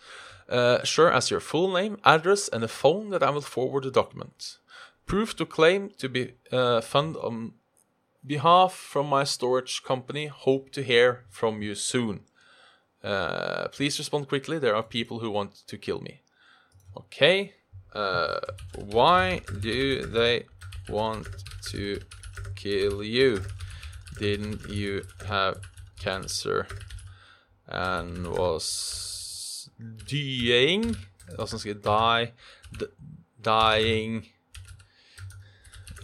Uh, sure as your full name, address, and a phone that I will forward the document. Proof to claim to be uh, fund on behalf from my storage company. Hope to hear from you soon. Uh, please respond quickly. There are people who want to kill me. OK. Uh, why do they want to kill you? Didn't you have cancer and was dying? Åssen skal die? Dying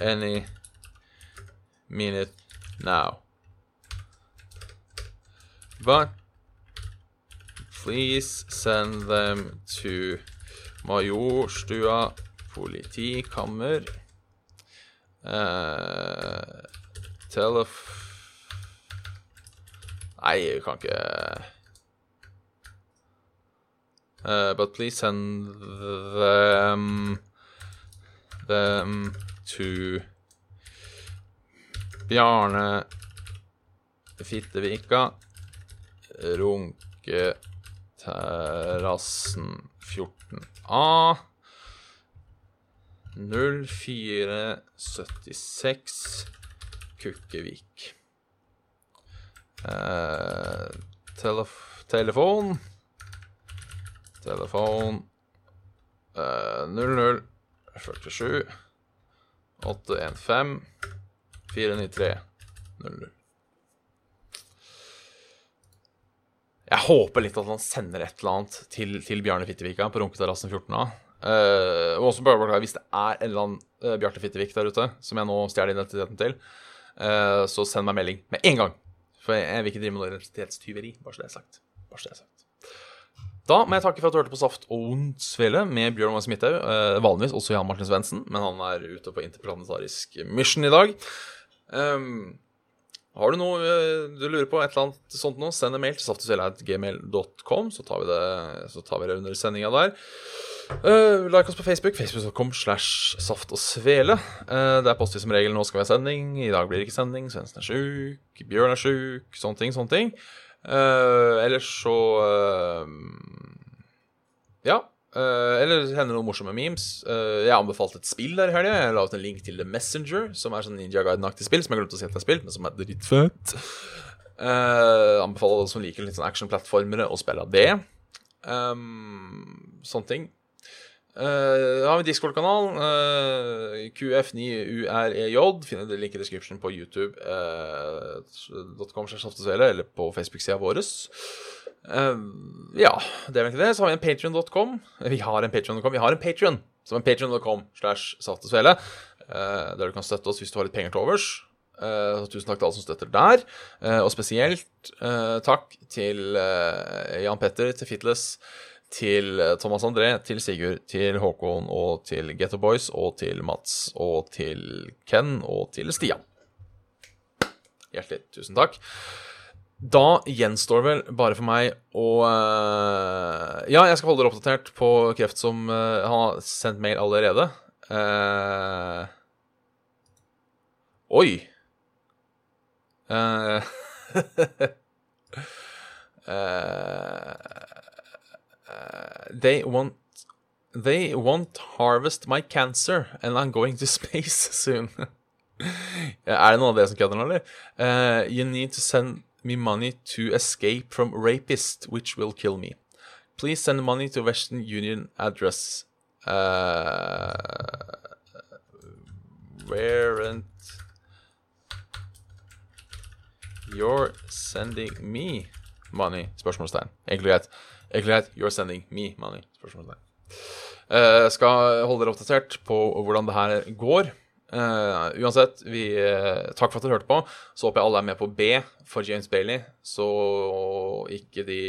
any minute now. But please send them to Majorstua politikammer. Uh, telef... Nei, vi kan ikke uh, But please send them them to Bjarne Fittevika, Runketerrassen 14A. 0476 Kukkevik. Uh, telef telefon Telefon uh, 00 47 815 493 00. Jeg håper litt at han sender et eller annet til, til Bjarne Fittevika på Runketerrassen 14A. Uh, og også bare hvis det er en eller annen uh, Bjarte Fittevik der ute som jeg nå stjeler identiteten til, så send meg melding med en gang. For jeg, vil ikke drive med noe identitetstyveri. Bare så det er sagt. Bare så det er sagt. Da må jeg takke for at du hørte på Saft og Svele med Bjørn Magnus Midthaug. Eh, vanligvis også Jan Martin Svendsen, men han er ute på interplanetarisk mission i dag. Um, har du noe uh, du lurer på, et eller annet sånt noe, send en mail til saftogsvele.gmail.com, så tar vi det, så tar vi det under sendinga der. Uh, like oss på Facebook. Facebook.com slash saft og svele. Uh, der poster vi som regel 'nå skal vi ha sending', 'i dag blir det ikke sending', 'Svendsen er sjuk', 'Bjørn er sjuk', sånne ting. sånne ting uh, Ellers så Ja. eller hender noen morsomme memes. jeg anbefalte et spill der i helga. Jeg la ut en link til The Messenger, som er sånn Ninja Guiden-aktig spill, som jeg glemte å si at jeg har spilt, men som er dritfett. Anbefaler alle som liker litt sånn action-plattformere, å spille av det. Um, sånne ting. Uh, har vi Discord-kanal. Uh, QF9UREJ. Finner dere link i description på youtube.com Uh, .com eller på Facebook-sida vår. Uh, ja, det er vel ikke det. Så har vi en patrion.com. Vi har en patrion.com. Vi har en patrion som er patrion.com slash saftesvele. Uh, der du kan støtte oss hvis du har litt penger til overs. Uh, tusen takk til alle som støtter der. Uh, og spesielt uh, takk til Jan Petter, til Fitles, til Thomas André, til Sigurd, til Håkon og til Getto Boys og til Mats og til Ken og til Stian. Hjertelig tusen takk. Da gjenstår vel bare for meg å Ja, jeg skal holde dere oppdatert på kreft som Han har sendt mail allerede. Oi! Uh, uh, they want they won't harvest my cancer, and I'm going to space soon. er det noe av det som kødder nå, eller? Uh, you need to send me money to escape from rapist, which will kill me. Please send money to Western Union address. Uh, weren't You're sending me money? Spørsmålstegn. Egentlig greit. Egentlig greit. You're sending me money? Spørsmålstegn. Uh, skal holde dere oppdatert på hvordan det her går. Uh, uansett, vi, uh, takk for at dere hørte på. Så håper jeg alle er med på B for James Bailey, så ikke de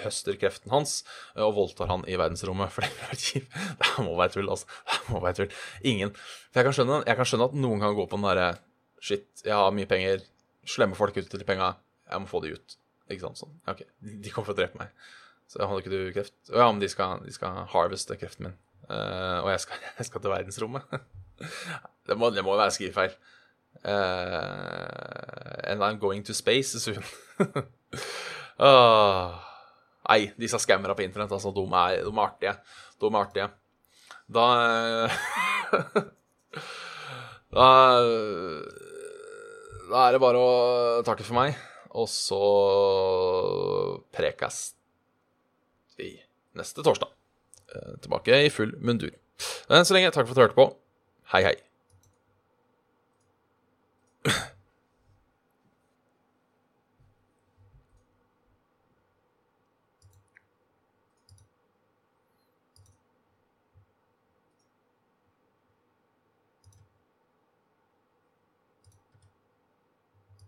høster kreften hans og voldtar han i verdensrommet. For det, det må være tull, altså. Det må være tull. Ingen. For jeg kan skjønne, jeg kan skjønne at noen kan gå på den derre Shit, jeg har mye penger slemme folk ute til penga. Jeg må få de ut. Ikke sant? Sånn. OK, de kommer for å drepe meg. Så holder ikke du kreft? Ja, men de skal, de skal harveste kreften min. Uh, og jeg skal, jeg skal, til verdensrommet. det, må, det må være skrivefeil. Uh, and I'm going to space soon. uh, nei, disse skammera på internett, altså, de er, de er artige. De er artige. Da Da da er det bare å takke for meg, og så prekes i neste torsdag. Eh, tilbake i full mundur. Men så lenge, takk for at du hørte på. Hei, hei.